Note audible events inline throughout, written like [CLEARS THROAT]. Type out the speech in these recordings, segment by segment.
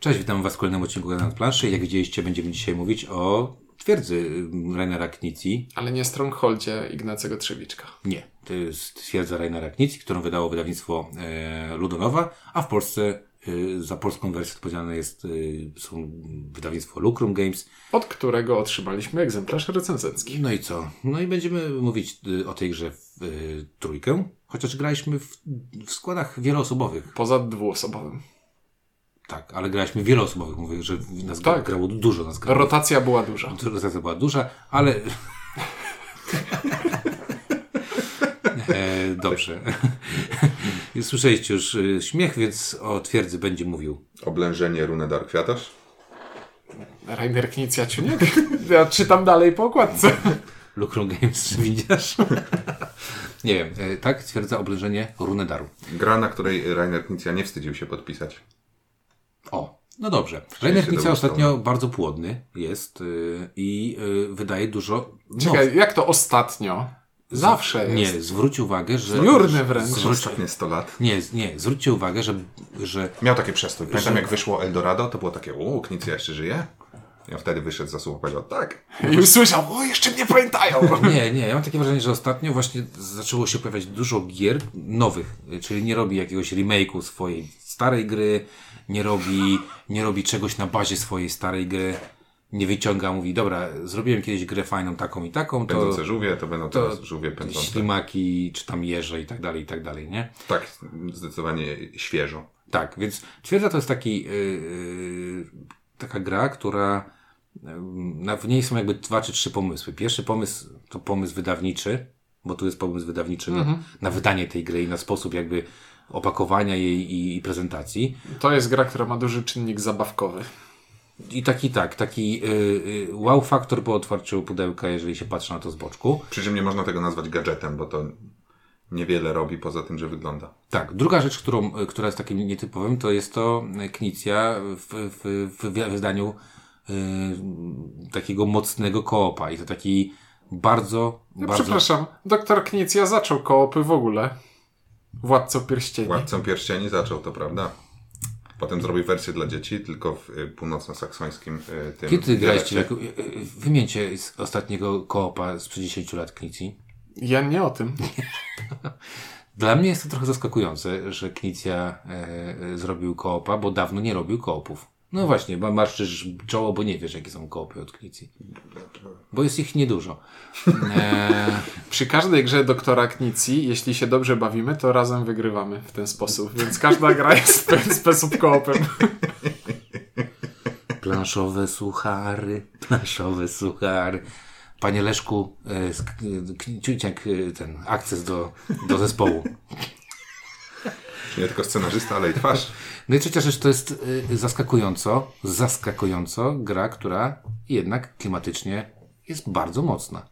Cześć, witam Was w kolejnym odcinku na planszy. Jak widzieliście, będziemy dzisiaj mówić o twierdzy Rainera Knici. Ale nie Strongholdzie Ignacego Trzewiczka. Nie, to jest twierdza Rainera Knici, którą wydało wydawnictwo e, Ludonowa, a w Polsce e, za polską wersję odpowiedzialne jest e, są wydawnictwo Lucrum Games. Od którego otrzymaliśmy egzemplarz recenzencki. No i co? No i będziemy mówić e, o tej grze w trójkę, chociaż graliśmy w, w składach wieloosobowych. Poza dwuosobowym. Tak, ale graliśmy wieloosobowych. Mówię, że nas Tak. grało dużo nas grało. Rotacja była duża. Rotacja była duża, ale. [LAUGHS] e, dobrze. [LAUGHS] Słyszeliście już e, śmiech, więc o twierdzy będzie mówił. Oblężenie Runedar Kwiatarz. Rainer Knicja Ciuniek? [LAUGHS] Ja czytam dalej po okładce. Lucrum Games, widzisz? Nie wiem, e, tak twierdza oblężenie Runedaru. Gra, na której Rainer Knizia nie wstydził się podpisać. O, no dobrze. Rainer dobrą ostatnio stronę. bardzo płodny jest y, i y, wydaje dużo. Czekaj, jak to ostatnio? Zawsze jest. Nie, zwróć uwagę, że. Jurny wręcz. Zwróć, Ostatnie 100 lat. nie, nie, zwróćcie uwagę, że, że Miał takie przestój. Pamiętam jak wyszło Eldorado, to było takie, uuu, Knizia jeszcze żyje? Ja wtedy wyszedł za słowo powiedział, tak. I usłyszał, o, jeszcze mnie pamiętają. [LAUGHS] Nie, nie, ja mam takie wrażenie, że ostatnio właśnie zaczęło się pojawiać dużo gier nowych, y, czyli nie robi jakiegoś remake'u swojej starej gry, nie robi, nie robi czegoś na bazie swojej starej gry, nie wyciąga, mówi, dobra, zrobiłem kiedyś grę fajną taką i taką, to Pędzące żółwie, to będą to teraz żółwie pędzące. ślimaki, czy tam jeże i tak dalej, i tak dalej, nie? Tak, zdecydowanie świeżo. Tak, więc twierdza to jest taki, yy, taka gra, która yy, na, w niej są jakby dwa czy trzy pomysły. Pierwszy pomysł to pomysł wydawniczy, bo tu jest pomysł wydawniczy na, na wydanie tej gry i na sposób jakby opakowania jej i, i prezentacji. To jest gra, która ma duży czynnik zabawkowy. I taki tak, taki yy, yy, wow faktor po otwarciu pudełka, jeżeli się patrzy na to z boczku. Przy czym nie można tego nazwać gadżetem, bo to niewiele robi poza tym, że wygląda. Tak, druga rzecz, którą, y, która jest takim nietypowym, to jest to Knicja w, w, w wydaniu y, takiego mocnego koopa i to taki bardzo, No, bardzo... Przepraszam, doktor Knicja zaczął koopy w ogóle. Władcą Pierścieni. Władcą Pierścieni zaczął, to prawda. Potem zrobił wersję dla dzieci, tylko w y, północno-saksońskim y, tym Kiedy graliście, y, wymieńcie z ostatniego koopa sprzed 10 lat Knicji. Ja nie o tym. [LAUGHS] Dla mnie jest to trochę zaskakujące, że Knicja e, e, zrobił koopa, bo dawno nie robił koopów. No właśnie, marszczysz czoło, bo nie wiesz, jakie są koopy od Knicji. Bo jest ich niedużo. E, [LAUGHS] Przy każdej grze doktora Knicji, jeśli się dobrze bawimy, to razem wygrywamy w ten sposób. Więc każda gra jest w pewien [LAUGHS] sposób koopem. [LAUGHS] Planszowe suchary, planszowe suchary. Panie Leszku, e, k- Ciuciak, e, ten akces do, do zespołu. Nie tylko scenarzysta, ale i twarz. No i trzecia rzecz to jest e, zaskakująco, zaskakująco gra, która jednak klimatycznie jest bardzo mocna.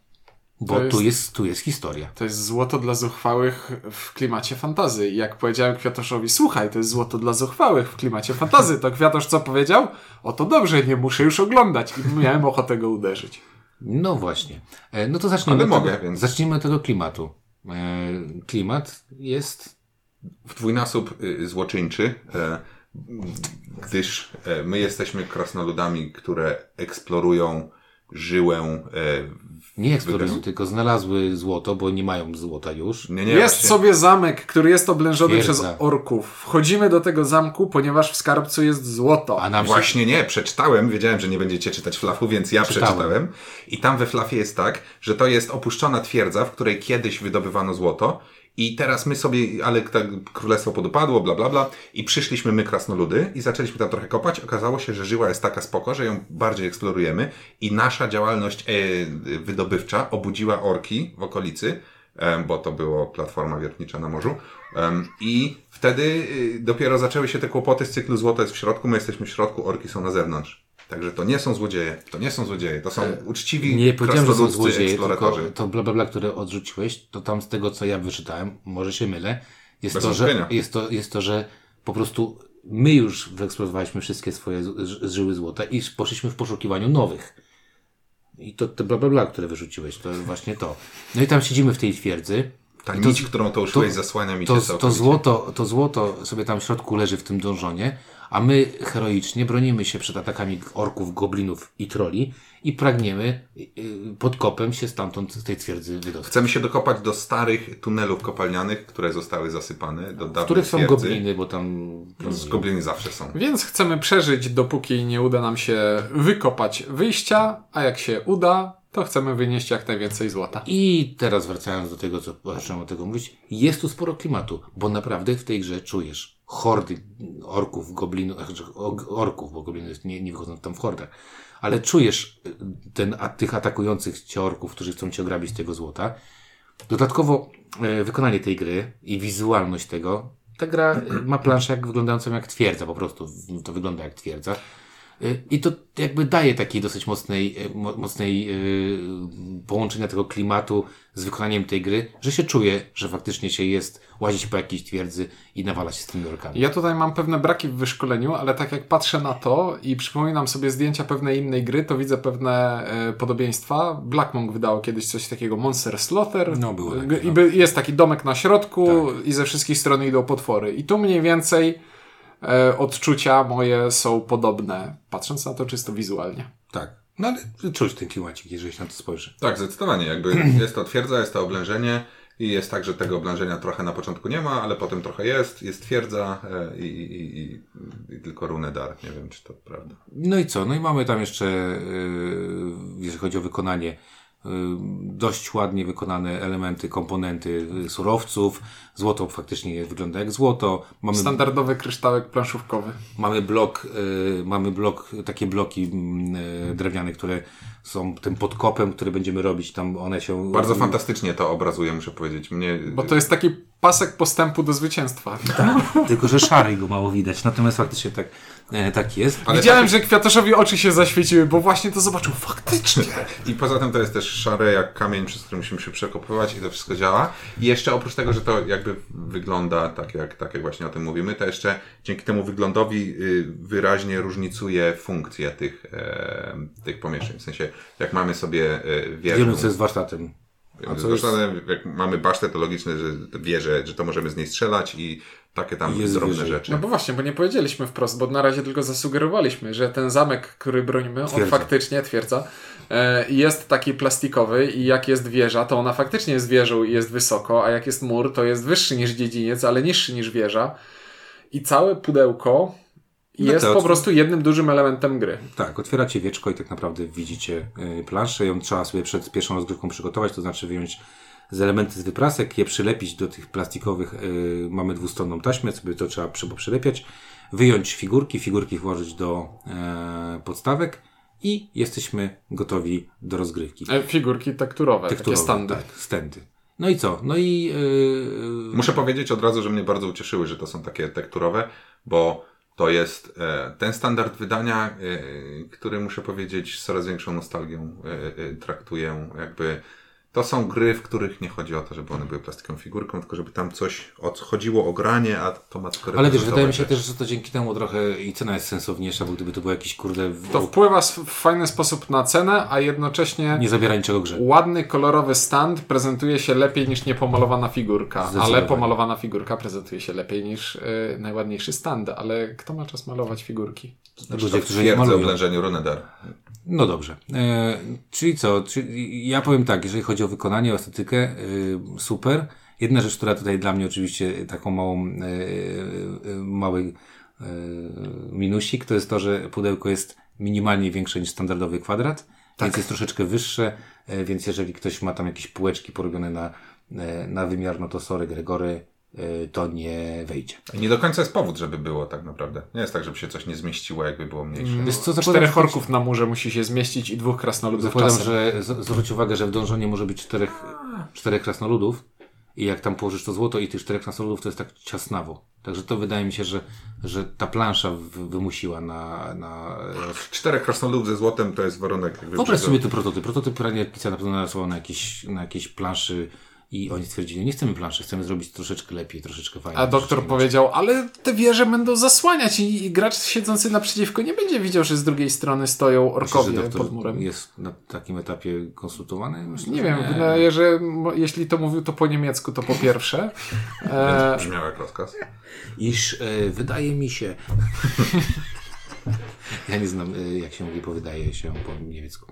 Bo jest- tu, jest, tu jest historia. To jest złoto dla zuchwałych w klimacie fantazy. I jak powiedziałem Kwiatoszowi, słuchaj, to jest złoto dla zuchwałych w klimacie fantazy, to Kwiatosz co powiedział? O to dobrze, nie muszę już oglądać. I miałem ochotę go uderzyć. No właśnie. E, No to zacznijmy, Ale od mogę, tego, więc- zacznijmy od tego klimatu. E, Klimat jest w dwójnasób y, złoczyńczy, e, gdyż e, my jesteśmy krasnoludami, które eksplorują żyłę. E, nie eksplorują, tylko znalazły złoto, bo nie mają złota już. nie, nie, jest właśnie- sobie zamek, który jest oblężony Twierdza. przez orków. Wchodzimy do tego zamku, ponieważ w skarbcu jest złoto. A nam się Właśnie nie, przeczytałem, wiedziałem, że nie będziecie czytać flafu, więc ja Czytałem. przeczytałem. I tam we flafie jest tak, że to jest opuszczona twierdza, w której kiedyś wydobywano złoto. I teraz my sobie, ale tak królestwo podupadło, bla, bla, bla. I przyszliśmy my, krasnoludy, i zaczęliśmy tam trochę kopać. Okazało się, że żyła jest taka spoko, że ją bardziej eksplorujemy. I nasza działalność e, wydobywcza obudziła orki w okolicy, em, bo to było platforma wiertnicza na morzu. Em, I wtedy y, dopiero zaczęły się te kłopoty z cyklu złoto jest w środku, my jesteśmy w środku, orki są na zewnątrz. Także to nie są złodzieje, to nie są złodzieje, to są uczciwi E, nie powiedziałem, że są złodzieje, tylko to bla bla bla, które odrzuciłeś, to tam z tego, co ja wyczytałem, może się mylę, jest Bez to, że, jest, to, jest to, że po prostu my już wyeksplorowaliśmy wszystkie swoje z- żyły złota i poszliśmy w poszukiwaniu nowych. I to te bla bla bla, które wyrzuciłeś, to jest właśnie to. No i tam siedzimy w tej twierdzy. Ta I to- nić, którą to uszyłeś, zasłania mi to, się to, całkowicie. złoto, to złoto sobie tam w środku leży w tym dążonie, A my heroicznie bronimy się przed atakami orków, goblinów i troli i pragniemy y, pod kopem się stamtąd z tej twierdzy wydostać. Chcemy się dokopać do starych tunelów kopalnianych, które zostały zasypane, do W dawnej których są twierdzy. gobliny, bo tam... Z gobliny zawsze są. Więc chcemy przeżyć, dopóki nie uda nam się wykopać wyjścia, a jak się uda, to chcemy wynieść jak najwięcej złota. I teraz wracając do tego, co zacząłem o tego mówić, jest tu sporo klimatu, bo naprawdę w tej grze czujesz hordy orków, goblinów, znaczy orków, bo gobliny nie, nie wychodzą tam w hordach, ale czujesz y, ten, a, tych atakujących cię orków, którzy chcą cię ograbić tego złota. Dodatkowo e, wykonanie tej gry i wizualność tego, ta gra e, ma planszę jak wyglądającą jak twierdza, po prostu to wygląda jak twierdza. E, I to jakby daje takiej dosyć mocnej, mo- mocnej e, połączenia tego klimatu z wykonaniem tej gry, że się czuje, że faktycznie się jest łazić po jakiejś twierdzy i nawala się z tymi orkami. Ja tutaj mam pewne braki w wyszkoleniu, ale tak jak patrzę na to i przypominam sobie zdjęcia pewnej innej gry, to widzę pewne podobieństwa. Black Monk wydało kiedyś coś takiego, Monster Slaughter. No, było I no. by- jest taki domek na środku i ze wszystkich stron idą potwory. I tu mniej więcej odczucia moje są podobne, patrząc na to czysto wizualnie. Tak. No ale czuć ten klimacik, jeżeli się na to spojrzy. Tak, zdecydowanie. Jakby [CLEARS THROAT] jest to twierdza, jest to oblężenie i jest tak, że tego oblężenia trochę na początku nie ma, ale potem trochę jest, jest twierdza e, i, i, i, i, tylko runę dar. Nie wiem, czy to prawda. No i co? No i mamy tam jeszcze, yy, jeżeli chodzi o wykonanie, dość ładnie wykonane elementy, komponenty yy, surowców. Złoto faktycznie wygląda jak złoto. Mamy, Standardowy kryształek planszówkowy. mamy blok, yy, mamy blok, takie bloki yy, drewniane, które są tym podkopem, który będziemy robić. Tam one się... Bardzo fantastycznie to obrazuje, muszę powiedzieć. Mnie, Bo to jest taki pasek postępu do zwycięstwa. Tylko, że szary go mało widać. Natomiast faktycznie tak, e, tak jest. Ale Widziałem, że Kwiatoszowi oczy się zaświeciły, bo właśnie to zobaczył. Faktycznie. I poza tym to jest też szare jak kamień, przez który musimy się przekopywać i to wszystko działa. I jeszcze oprócz tego, że to jakby wygląda tak jak, tak jak właśnie o tym mówimy, to jeszcze dzięki temu wyglądowi y, wyraźnie różnicuje funkcję tych, e, tych pomieszczeń. W sensie, jak mamy sobie wieżę, Wiemy, co jest warsztatem. A co jest- jak mamy basztę, to logiczne, że wieżę, że to możemy z niej strzelać i takie tam Jest drobne wyżej. rzeczy. No bo właśnie, bo nie powiedzieliśmy wprost, bo na razie tylko zasugerowaliśmy, że ten zamek, który bronimy, on Twierdza. faktycznie, twierdza, e, jest taki plastikowy i jak jest wieża, to ona faktycznie jest wieżą i jest wysoko, a jak jest mur, to jest wyższy niż dziedziniec, ale niższy niż wieża. I całe pudełko No jest to- po prostu jednym dużym elementem gry. Tak, otwieracie wieczko i tak naprawdę widzicie y, planszę. Ją trzeba sobie przed pierwszą rozgrywką przygotować, to znaczy wyjąć z elementy z wyprasek, je przylepić do tych plastikowych, y, mamy dwustronną taśmę, sobie to trzeba przy, przylepiać, wyjąć figurki, figurki włożyć do e, podstawek i jesteśmy gotowi do rozgrywki. E, Figurki tekturowe, Tekturowe, takie standy. Tak, stędy. No i co? No i y, Muszę powiedzieć od razu, że mnie bardzo ucieszyły, że to są takie tekturowe, bo to jest e, ten standard wydania, e, który muszę powiedzieć z coraz większą nostalgią e, traktuję. Jakby to są gry, w których nie chodzi o to, żeby one były plastikową figurką, tylko żeby tam coś o, chodziło o granie, a to ma tylko ale wiesz, wydaje mi się też, że to dzięki temu trochę i cena jest sensowniejsza, bo gdyby to było jakiś kurde To wpływa w fajny sposób na cenę, a jednocześnie nie zabiera niczego grze. ładny, kolorowy stand prezentuje się lepiej niż niepomalowana figurka, ale pomalowana figurka prezentuje się lepiej niż y, najładniejszy stand, ale kto ma czas malować figurki? Ludzie, To w którzy nie malują. oblężeniu Runedar. No dobrze. E, czyli co? Czyli ja powiem tak, jeżeli chodzi o wykonanie, o estetykę, e, super. Jedna rzecz, która tutaj dla mnie oczywiście taką małą, e, e, mały minusik, to jest to, że pudełko jest minimalnie większe niż standardowy kwadrat, więc jest troszeczkę wyższe, więc jeżeli ktoś ma tam jakieś półeczki porobione na, na wymiar, no to sorry Gregory, to nie wejdzie. I nie do końca jest powód, żeby było tak naprawdę. Nie jest tak, żeby się coś nie zmieściło, jakby było mniejsze. Wiesz co, zakładam, Czterech że- orków na murze musi się zmieścić i dwóch krasnoludów Zakładam, że z- zwróć uwagę, że w dążonie może być czterech, czterech krasnoludów i jak tam położysz to złoto i tych czterech krasnoludów, to jest tak ciasnawo. Także to wydaje mi się, że, że ta plansza w- wymusiła na... na Czterech krasnoludów ze złotem to jest warunek. Wyobraź sobie ten prototyp. Prototyp Ranier Kica na pewno narysował na jakiejś, na jakiejś planszy I oni stwierdzili, nie chcemy planszy, chcemy zrobić troszeczkę lepiej, troszeczkę fajniej. A doktor powiedział, ale te wieże będą zasłaniać i, i gracz siedzący naprzeciwko nie będzie widział, że z drugiej strony stoją orkowie że doktor pod murem. jest na takim etapie konsultowany? Myślę, Nie że wiem, wydaje, że mo- jeśli to mówił to po niemiecku, to po pierwsze. [LAUGHS] E, Brzmiał jak rozkaz. Iż e, wydaje mi się. [LAUGHS] ja nie znam, e, jak się mówi, po wydaje się po niemiecku.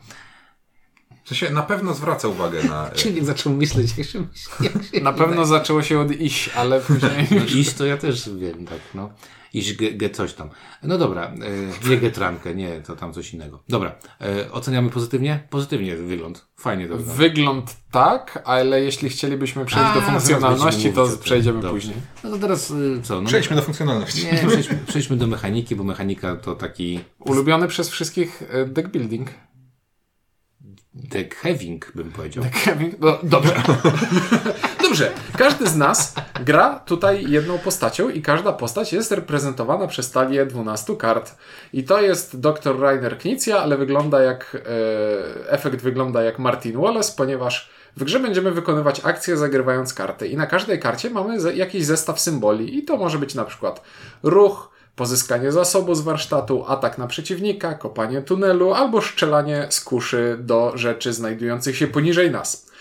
W sensie na pewno zwraca uwagę na... [LAUGHS] Czyli zaczął myśleć, jak się myśli. Na pewno zaczęło się od iś, ale [LAUGHS] później... No iść to ja też wiem, tak, no. Iść ge, ge coś tam. No dobra, e, nie getrankę, nie, to tam coś innego. Dobra, e, oceniamy pozytywnie? Pozytywnie wygląd. Fajnie to wygląda. Wygląd tak, ale jeśli chcielibyśmy przejść do A, zaraz funkcjonalności, to przejdziemy Dobrze. później. No to teraz e, co? No, Przejdźmy do funkcjonalności. Nie, przejdźmy, przejdźmy do mechaniki, bo mechanika to taki Ulubiony przez wszystkich e, deck building. Deck having, bym powiedział. Kevin, no, dobrze. [LAUGHS] dobrze. Każdy z nas gra tutaj jedną postacią i każda postać jest reprezentowana przez talię 12 kart. I to jest dr Rainer Knizia, ale wygląda jak e, efekt wygląda jak Martin Wallace, ponieważ w grze będziemy wykonywać akcje zagrywając karty i na każdej karcie mamy jakiś zestaw symboli i to może być na przykład ruch, pozyskanie zasobu z warsztatu, atak na przeciwnika, kopanie tunelu albo strzelanie z kuszy do rzeczy znajdujących się poniżej nas.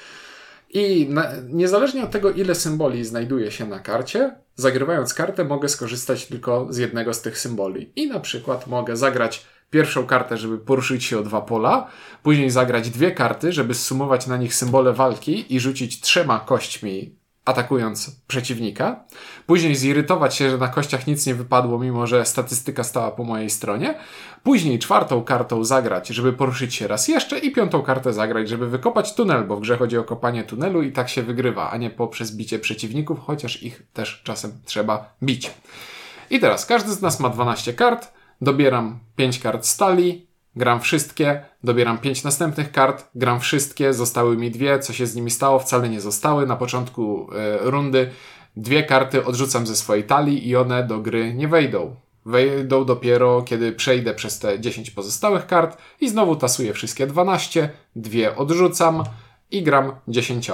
I na, niezależnie od tego, ile symboli znajduje się na karcie, zagrywając kartę mogę skorzystać tylko z jednego z tych symboli. I na przykład mogę zagrać pierwszą kartę, żeby poruszyć się o dwa pola, później zagrać dwie karty, żeby zsumować na nich symbole walki i rzucić trzema kośćmi atakując przeciwnika, później zirytować się, że na kościach nic nie wypadło, mimo że statystyka stała po mojej stronie, później czwartą kartą zagrać, żeby poruszyć się raz jeszcze i piątą kartę zagrać, żeby wykopać tunel, bo w grze chodzi o kopanie tunelu i tak się wygrywa, a nie poprzez bicie przeciwników, chociaż ich też czasem trzeba bić. I teraz każdy z nas ma 12 kart, dobieram 5 kart stali, gram wszystkie, dobieram 5 następnych kart, gram wszystkie, zostały mi dwie, co się z nimi stało, wcale nie zostały. Na początku e, rundy dwie karty odrzucam ze swojej talii i one do gry nie wejdą. Wejdą dopiero, kiedy przejdę przez te 10 pozostałych kart i znowu tasuję wszystkie 12, dwie odrzucam i gram 10.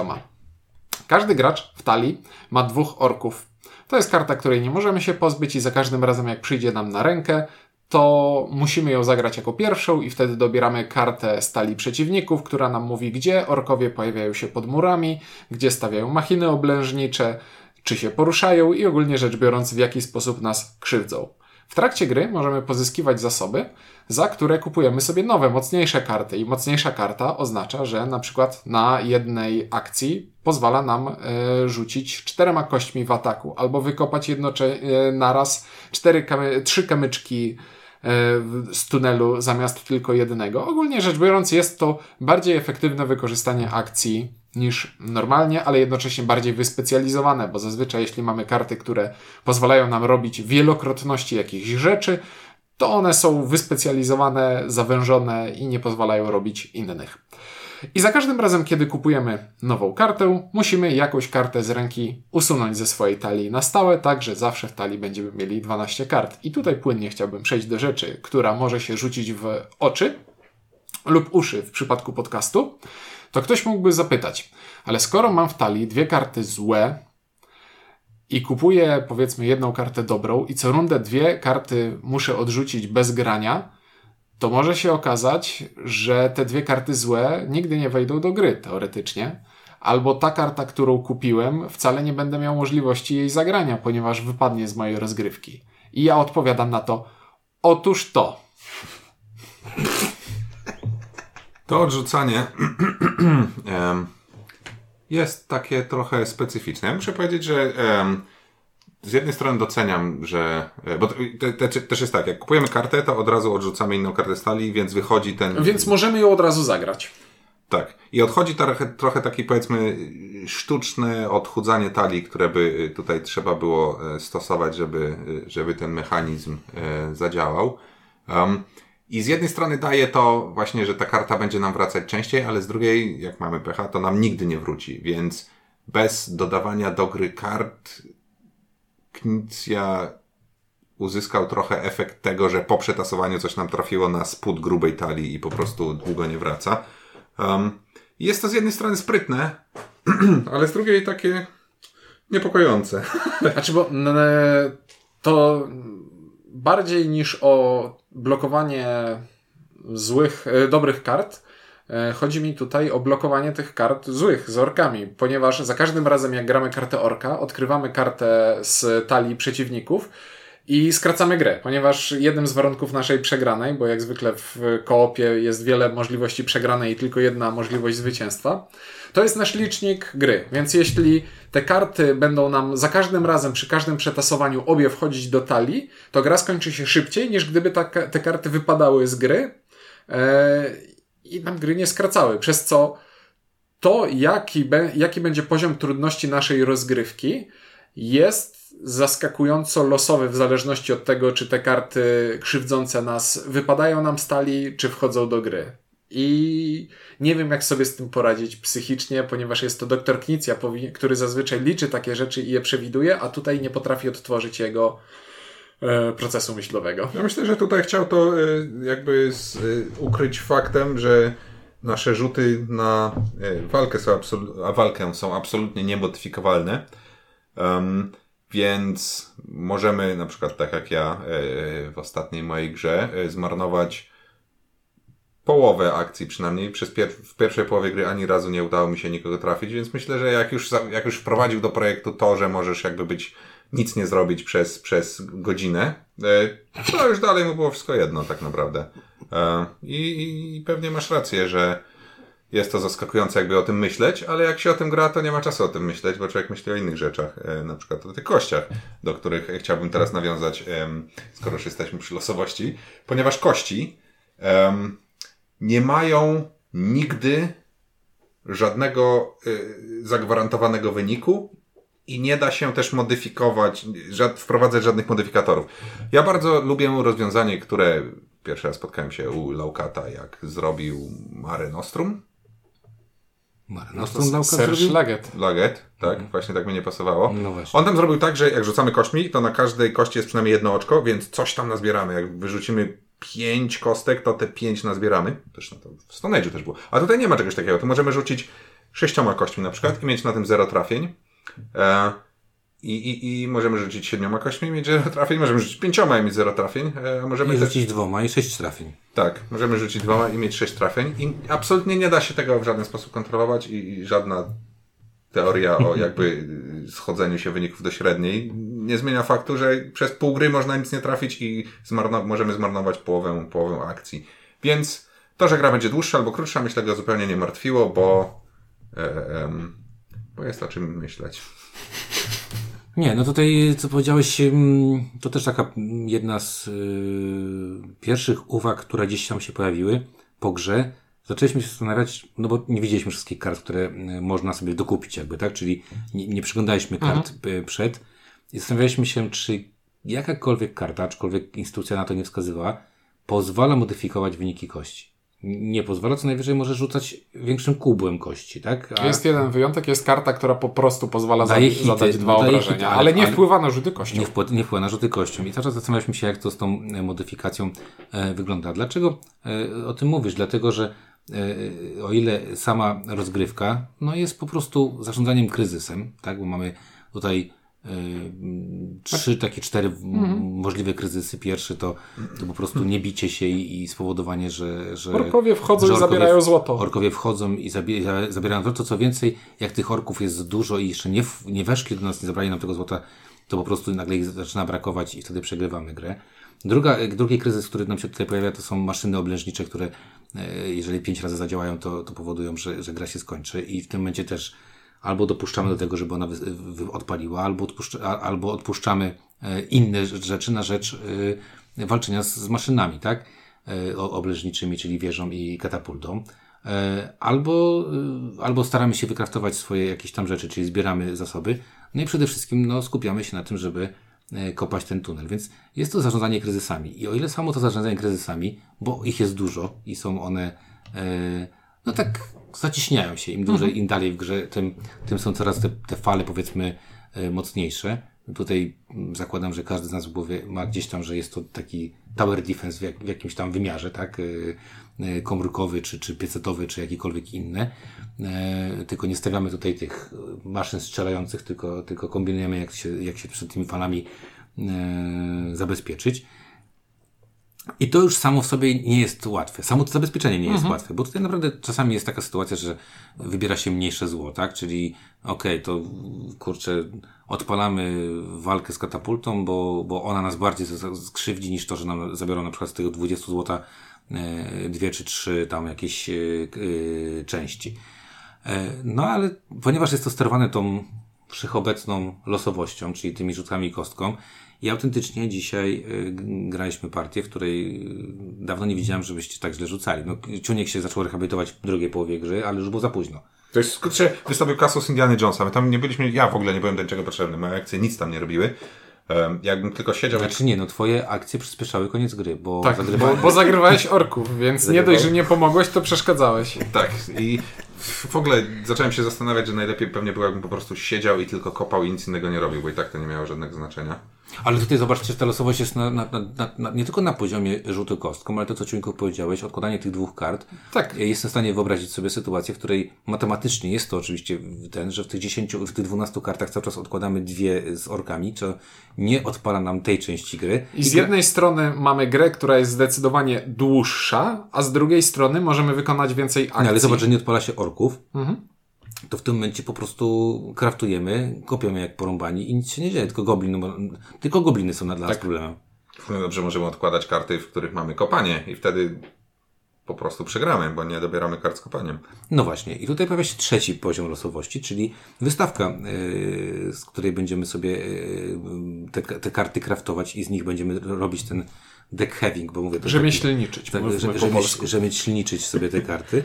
Każdy gracz w talii ma dwóch orków. To jest karta, której nie możemy się pozbyć i za każdym razem jak przyjdzie nam na rękę, to musimy ją zagrać jako pierwszą i wtedy dobieramy kartę stali przeciwników, która nam mówi, gdzie orkowie pojawiają się pod murami, gdzie stawiają machiny oblężnicze, czy się poruszają i ogólnie rzecz biorąc w jaki sposób nas krzywdzą. W trakcie gry możemy pozyskiwać zasoby, za które kupujemy sobie nowe, mocniejsze karty. I mocniejsza karta oznacza, że na przykład na jednej akcji pozwala nam e, rzucić czterema kośćmi w ataku, albo wykopać jednocze, e, naraz cztery kamy, trzy kamyczki z tunelu zamiast tylko jednego. Ogólnie rzecz biorąc, jest to bardziej efektywne wykorzystanie akcji niż normalnie, ale jednocześnie bardziej wyspecjalizowane, bo zazwyczaj jeśli mamy karty, które pozwalają nam robić wielokrotności jakichś rzeczy, to one są wyspecjalizowane, zawężone i nie pozwalają robić innych. I za każdym razem, kiedy kupujemy nową kartę, musimy jakąś kartę z ręki usunąć ze swojej talii na stałe, tak że zawsze w talii będziemy mieli 12 kart. I tutaj płynnie chciałbym przejść do rzeczy, która może się rzucić w oczy lub uszy w przypadku podcastu. To ktoś mógłby zapytać, ale skoro mam w talii dwie karty złe, i kupuję powiedzmy jedną kartę dobrą i co rundę dwie karty muszę odrzucić bez grania, to może się okazać, że te dwie karty złe nigdy nie wejdą do gry teoretycznie. Albo ta karta, którą kupiłem, wcale nie będę miał możliwości jej zagrania, ponieważ wypadnie z mojej rozgrywki. I ja odpowiadam na to: Otóż to. To odrzucanie [CLEARS THROAT] jest takie trochę specyficzne. Ja muszę powiedzieć, że z jednej strony doceniam, że. e, Bo to, te, te, też jest tak, jak kupujemy kartę, to od razu odrzucamy inną kartę stali, więc wychodzi ten. Więc możemy ją od razu zagrać. Tak. I odchodzi trochę, trochę taki powiedzmy sztuczne odchudzanie talii, które by tutaj trzeba było e, stosować, żeby, e, żeby ten mechanizm e, zadziałał. Um, I z jednej strony daje to właśnie, że ta karta będzie nam wracać częściej, ale z drugiej, jak mamy pecha, to nam nigdy nie wróci, więc bez dodawania do gry kart Knicja uzyskał trochę efekt tego, że po przetasowaniu coś nam trafiło na spód grubej talii i po prostu długo nie wraca. Um, Jest to z jednej strony sprytne, [CLEARS THROAT] ale z drugiej takie niepokojące. [LAUGHS] Znaczy, bo to bardziej niż o blokowanie złych, e, dobrych kart, chodzi mi tutaj o blokowanie tych kart złych z orkami, ponieważ za każdym razem jak gramy kartę orka, odkrywamy kartę z talii przeciwników i skracamy grę, ponieważ jednym z warunków naszej przegranej, bo jak zwykle w koopie jest wiele możliwości przegranej i tylko jedna możliwość zwycięstwa, to jest nasz licznik gry. Więc jeśli te karty będą nam za każdym razem, przy każdym przetasowaniu obie wchodzić do talii, to gra skończy się szybciej, niż gdyby ta, te karty wypadały z gry e, i nam gry nie skracały. Przez co to, jaki, be, jaki będzie poziom trudności naszej rozgrywki, jest zaskakująco losowy w zależności od tego, czy te karty krzywdzące nas wypadają nam stali, czy wchodzą do gry. I nie wiem, jak sobie z tym poradzić psychicznie, ponieważ jest to doktor Knicja, który zazwyczaj liczy takie rzeczy i je przewiduje, a tutaj nie potrafi odtworzyć jego procesu myślowego. Ja myślę, że tutaj chciał to y, jakby z, y, ukryć faktem, że nasze rzuty na walkę są, absolu- walkę są absolutnie niemodyfikowalne. Um, więc możemy na przykład tak jak ja w ostatniej mojej grze zmarnować połowę akcji przynajmniej. Przez pier w pierwszej połowie gry ani razu nie udało mi się nikogo trafić, więc myślę, że jak już, jak już wprowadził do projektu to, że możesz jakby być nic nie zrobić przez, przez godzinę, e, to już dalej mu było wszystko jedno tak naprawdę. E, I, I pewnie masz rację, że jest to zaskakujące jakby o tym myśleć, ale jak się o tym gra, to nie ma czasu o tym myśleć, bo człowiek myśli o innych rzeczach, e, na przykład o tych kościach, do których chciałbym teraz nawiązać, skoro już jesteśmy przy losowości, ponieważ kości nie mają nigdy żadnego zagwarantowanego wyniku i nie da się też modyfikować, żad, wprowadzać żadnych modyfikatorów. Ja bardzo lubię rozwiązanie, które pierwszy raz spotkałem się u Laukata, jak zrobił Mare Nostrum. Mare Nostrum Lauka Ser zrobił? Szlaget. Laget, tak? Właśnie tak mi nie pasowało. No właśnie. On tam zrobił tak, że jak rzucamy kośćmi, to na każdej kości jest przynajmniej jedno oczko, więc coś tam nazbieramy. Jak wyrzucimy pięć kostek, to te pięć nazbieramy. Na to w Stone też było. A tutaj nie ma czegoś takiego. Tu możemy rzucić sześcioma kośćmi na przykład i mieć na tym zero trafień. E, i, i, I możemy rzucić siedmioma kośćmi i mieć zero trafień. Możemy rzucić pięcioma i mieć zero trafień. E, a możemy I rzucić dwoma i sześć trafień. Tak, możemy rzucić dwoma i mieć sześć trafień. I absolutnie nie da się tego w żaden sposób kontrolować i, i żadna teoria o [LAUGHS] jakby schodzeniu się wyników do średniej nie zmienia faktu, że przez pół gry można nic nie trafić i zmarno- możemy zmarnować połowę, połowę akcji. Więc to, że gra będzie dłuższa albo krótsza, myślę, go zupełnie nie martwiło, bo, e, em, bo jest o czym myśleć. Nie, no tutaj, co powiedziałeś, to też taka jedna z y, pierwszych uwag, które gdzieś tam się pojawiły po grze. Zaczęliśmy się zastanawiać, no bo nie widzieliśmy wszystkich kart, które y, można sobie dokupić jakby, tak? Czyli nie, nie przyglądaliśmy kart y, przed i zastanawialiśmy się, czy jakakolwiek karta, aczkolwiek instrukcja na to nie wskazywała, pozwala modyfikować wyniki kości. Nie pozwala, co najwyżej może rzucać większym kubłem kości, tak? A- Jest jeden wyjątek, jest karta, która po prostu pozwala Daje za, hity, zadać dwa obrażenia, hity, ale, ale- nie ale- wpływa na rzuty kością. nie, wpływa, nie wpływa na rzuty kością. I cały czas zastanawialiśmy się, jak to z tą e, modyfikacją e, wygląda. Dlaczego e, o tym mówisz? Dlatego, że e, o ile sama rozgrywka no jest po prostu zarządzaniem kryzysem, tak? Bo mamy tutaj trzy, takie cztery w- możliwe kryzysy. Pierwszy to, to po prostu niebicie się i, i spowodowanie, że, że Orkowie wchodzą że i zabierają złoto. Orkowie wchodzą i zabi- zabierają złoto. Co więcej, jak tych orków jest dużo i jeszcze nie, nie weszli do nas, nie zabrali nam tego złota, to po prostu nagle ich zaczyna brakować i wtedy przegrywamy grę. Druga, drugi kryzys, który nam się tutaj pojawia, to są maszyny oblężnicze, które e, jeżeli pięć razy zadziałają, to, to powodują, że, że gra się skończy i w tym momencie też albo dopuszczamy do tego, żeby ona odpaliła, albo, albo odpuszczamy e, inne rzeczy na rzecz e, walczenia z, maszynami, tak? E, Obleżniczymi, czyli wieżą i katapultą. Albo, albo staramy się wykraftować swoje jakieś tam rzeczy, czyli zbieramy zasoby. No i przede wszystkim no, skupiamy się na tym, żeby kopać ten tunel. Więc jest to zarządzanie kryzysami. I o ile samo to zarządzanie kryzysami, bo ich jest dużo i są one, no tak, zaciśniają się. Im dłużej, im dalej w grze, tym, tym są coraz te, te fale, powiedzmy, e, mocniejsze. Tutaj mm, zakładam, że każdy z nas w głowie ma gdzieś tam, że jest to taki tower defense w, jak, w jakimś tam wymiarze, tak? Y, y, komórkowy, czy, czy piecetowy, czy jakikolwiek inny. E, tylko nie stawiamy tutaj tych maszyn strzelających, tylko, tylko kombinujemy, jak się, jak się przed tymi falami e, zabezpieczyć. I to już samo w sobie nie jest łatwe. Samo to zabezpieczenie nie jest łatwe, bo tutaj naprawdę czasami jest taka sytuacja, że wybiera się mniejsze zło, tak? Czyli okej, okay, to kurczę, odpalamy walkę z katapultą, bo, bo ona nas bardziej skrzywdzi niż to, że nam zabiorą na przykład z tego 20 złota e, dwie czy trzy tam jakieś e, e, części. No ale ponieważ jest to sterowane tą wszechobecną losowością, czyli tymi rzutami kostką, i autentycznie dzisiaj y, graliśmy partię, w której y, dawno nie widziałem, żebyście tak źle rzucali. No, Ciuniek się zaczął rehabilitować w drugiej połowie gry, ale już było za późno. To jest skrócie wystawił Kasus Indiana Jonesa. My tam nie byliśmy, ja w ogóle nie byłem do niczego potrzebny. Moje akcje nic tam nie robiły. Um, jakbym tylko siedział... Znaczy nie, no twoje akcje przyspieszały koniec gry, bo tak, zagrywałeś... Bo, bo zagrywałeś orków, więc nie dość, że nie pomogłeś, to przeszkadzałeś. Tak, i w ogóle zacząłem się zastanawiać, że najlepiej pewnie było, jakbym po prostu siedział i tylko kopał i nic innego nie robił, bo i tak to nie miało żadnego znaczenia. Ale tutaj zobaczcie, że ta losowość jest na, na, na, na, nie tylko na poziomie rzutu kostką, ale to, co Ciuńko powiedziałeś, odkładanie tych dwóch kart. Tak. Jestem w stanie wyobrazić sobie sytuację, w której matematycznie jest to oczywiście ten, że w tych 10, w tych 12 kartach cały czas odkładamy dwie z orkami, co nie odpala nam tej części gry. I z jednej strony mamy grę, która jest zdecydowanie dłuższa, a z drugiej strony możemy wykonać więcej akcji. No, ale zobacz, że nie odpala się orków. Mhm to w tym momencie po prostu kraftujemy, kopiemy jak porąbani i nic się nie dzieje, tylko gobliny, no tylko gobliny są dla tak. nas problemem. No dobrze, możemy odkładać karty, w których mamy kopanie i wtedy po prostu przegramy, bo nie dobieramy kart z kopaniem. No właśnie. I tutaj pojawia się trzeci poziom losowości, czyli wystawka, yy, z której będziemy sobie yy, te, te karty kraftować i z nich będziemy robić ten deck having, bo mówię... To rzemieślniczyć. Tak, że, rzemieślniczyć sobie te karty,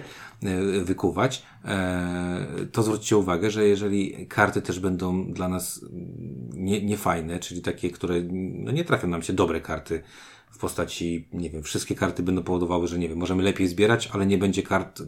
wykuwać. E, to zwróćcie uwagę, że jeżeli karty też będą dla nas nie, niefajne, czyli takie, które no nie trafią nam się dobre karty, w postaci, nie wiem, wszystkie karty będą powodowały, że nie wiem, możemy lepiej zbierać, ale nie będzie kart y,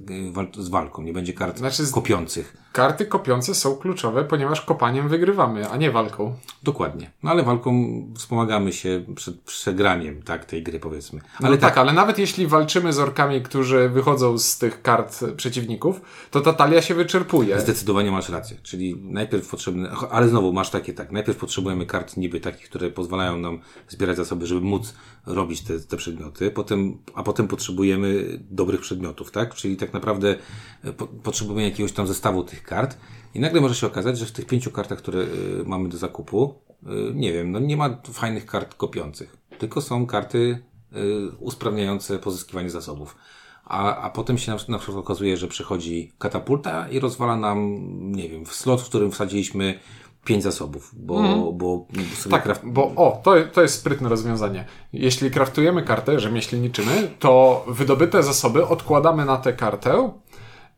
z walką, nie będzie kart znaczy, kopiących. Karty kopiące są kluczowe, ponieważ kopaniem wygrywamy, a nie walką. Dokładnie. No ale walką wspomagamy się przed przegraniem, tak, tej gry powiedzmy. No ale no tak, tak, ale nawet jeśli walczymy z orkami, którzy wychodzą z tych kart przeciwników, to ta talia się wyczerpuje. Zdecydowanie masz rację. Czyli najpierw potrzebne, ale znowu masz takie tak, najpierw potrzebujemy kart niby takich, które pozwalają nam zbierać zasoby, żeby móc robić te, te przedmioty, potem, a potem potrzebujemy dobrych przedmiotów, tak? Czyli tak naprawdę e, po, potrzebujemy jakiegoś tam zestawu tych kart i nagle może się okazać, że w tych pięciu kartach, które y, mamy do zakupu, y, nie wiem, no nie ma fajnych kart kopiących, tylko są karty y, usprawniające pozyskiwanie zasobów. A, a potem się na, na przykład okazuje, że przychodzi katapulta i rozwala nam, nie wiem, w slot, w którym wsadziliśmy pięć zasobów, bo, mm. bo sobie Tak, kraft... bo o, to, to jest sprytne rozwiązanie. Jeśli kraftujemy kartę, rzemieślniczymy, to wydobyte zasoby odkładamy na tę kartę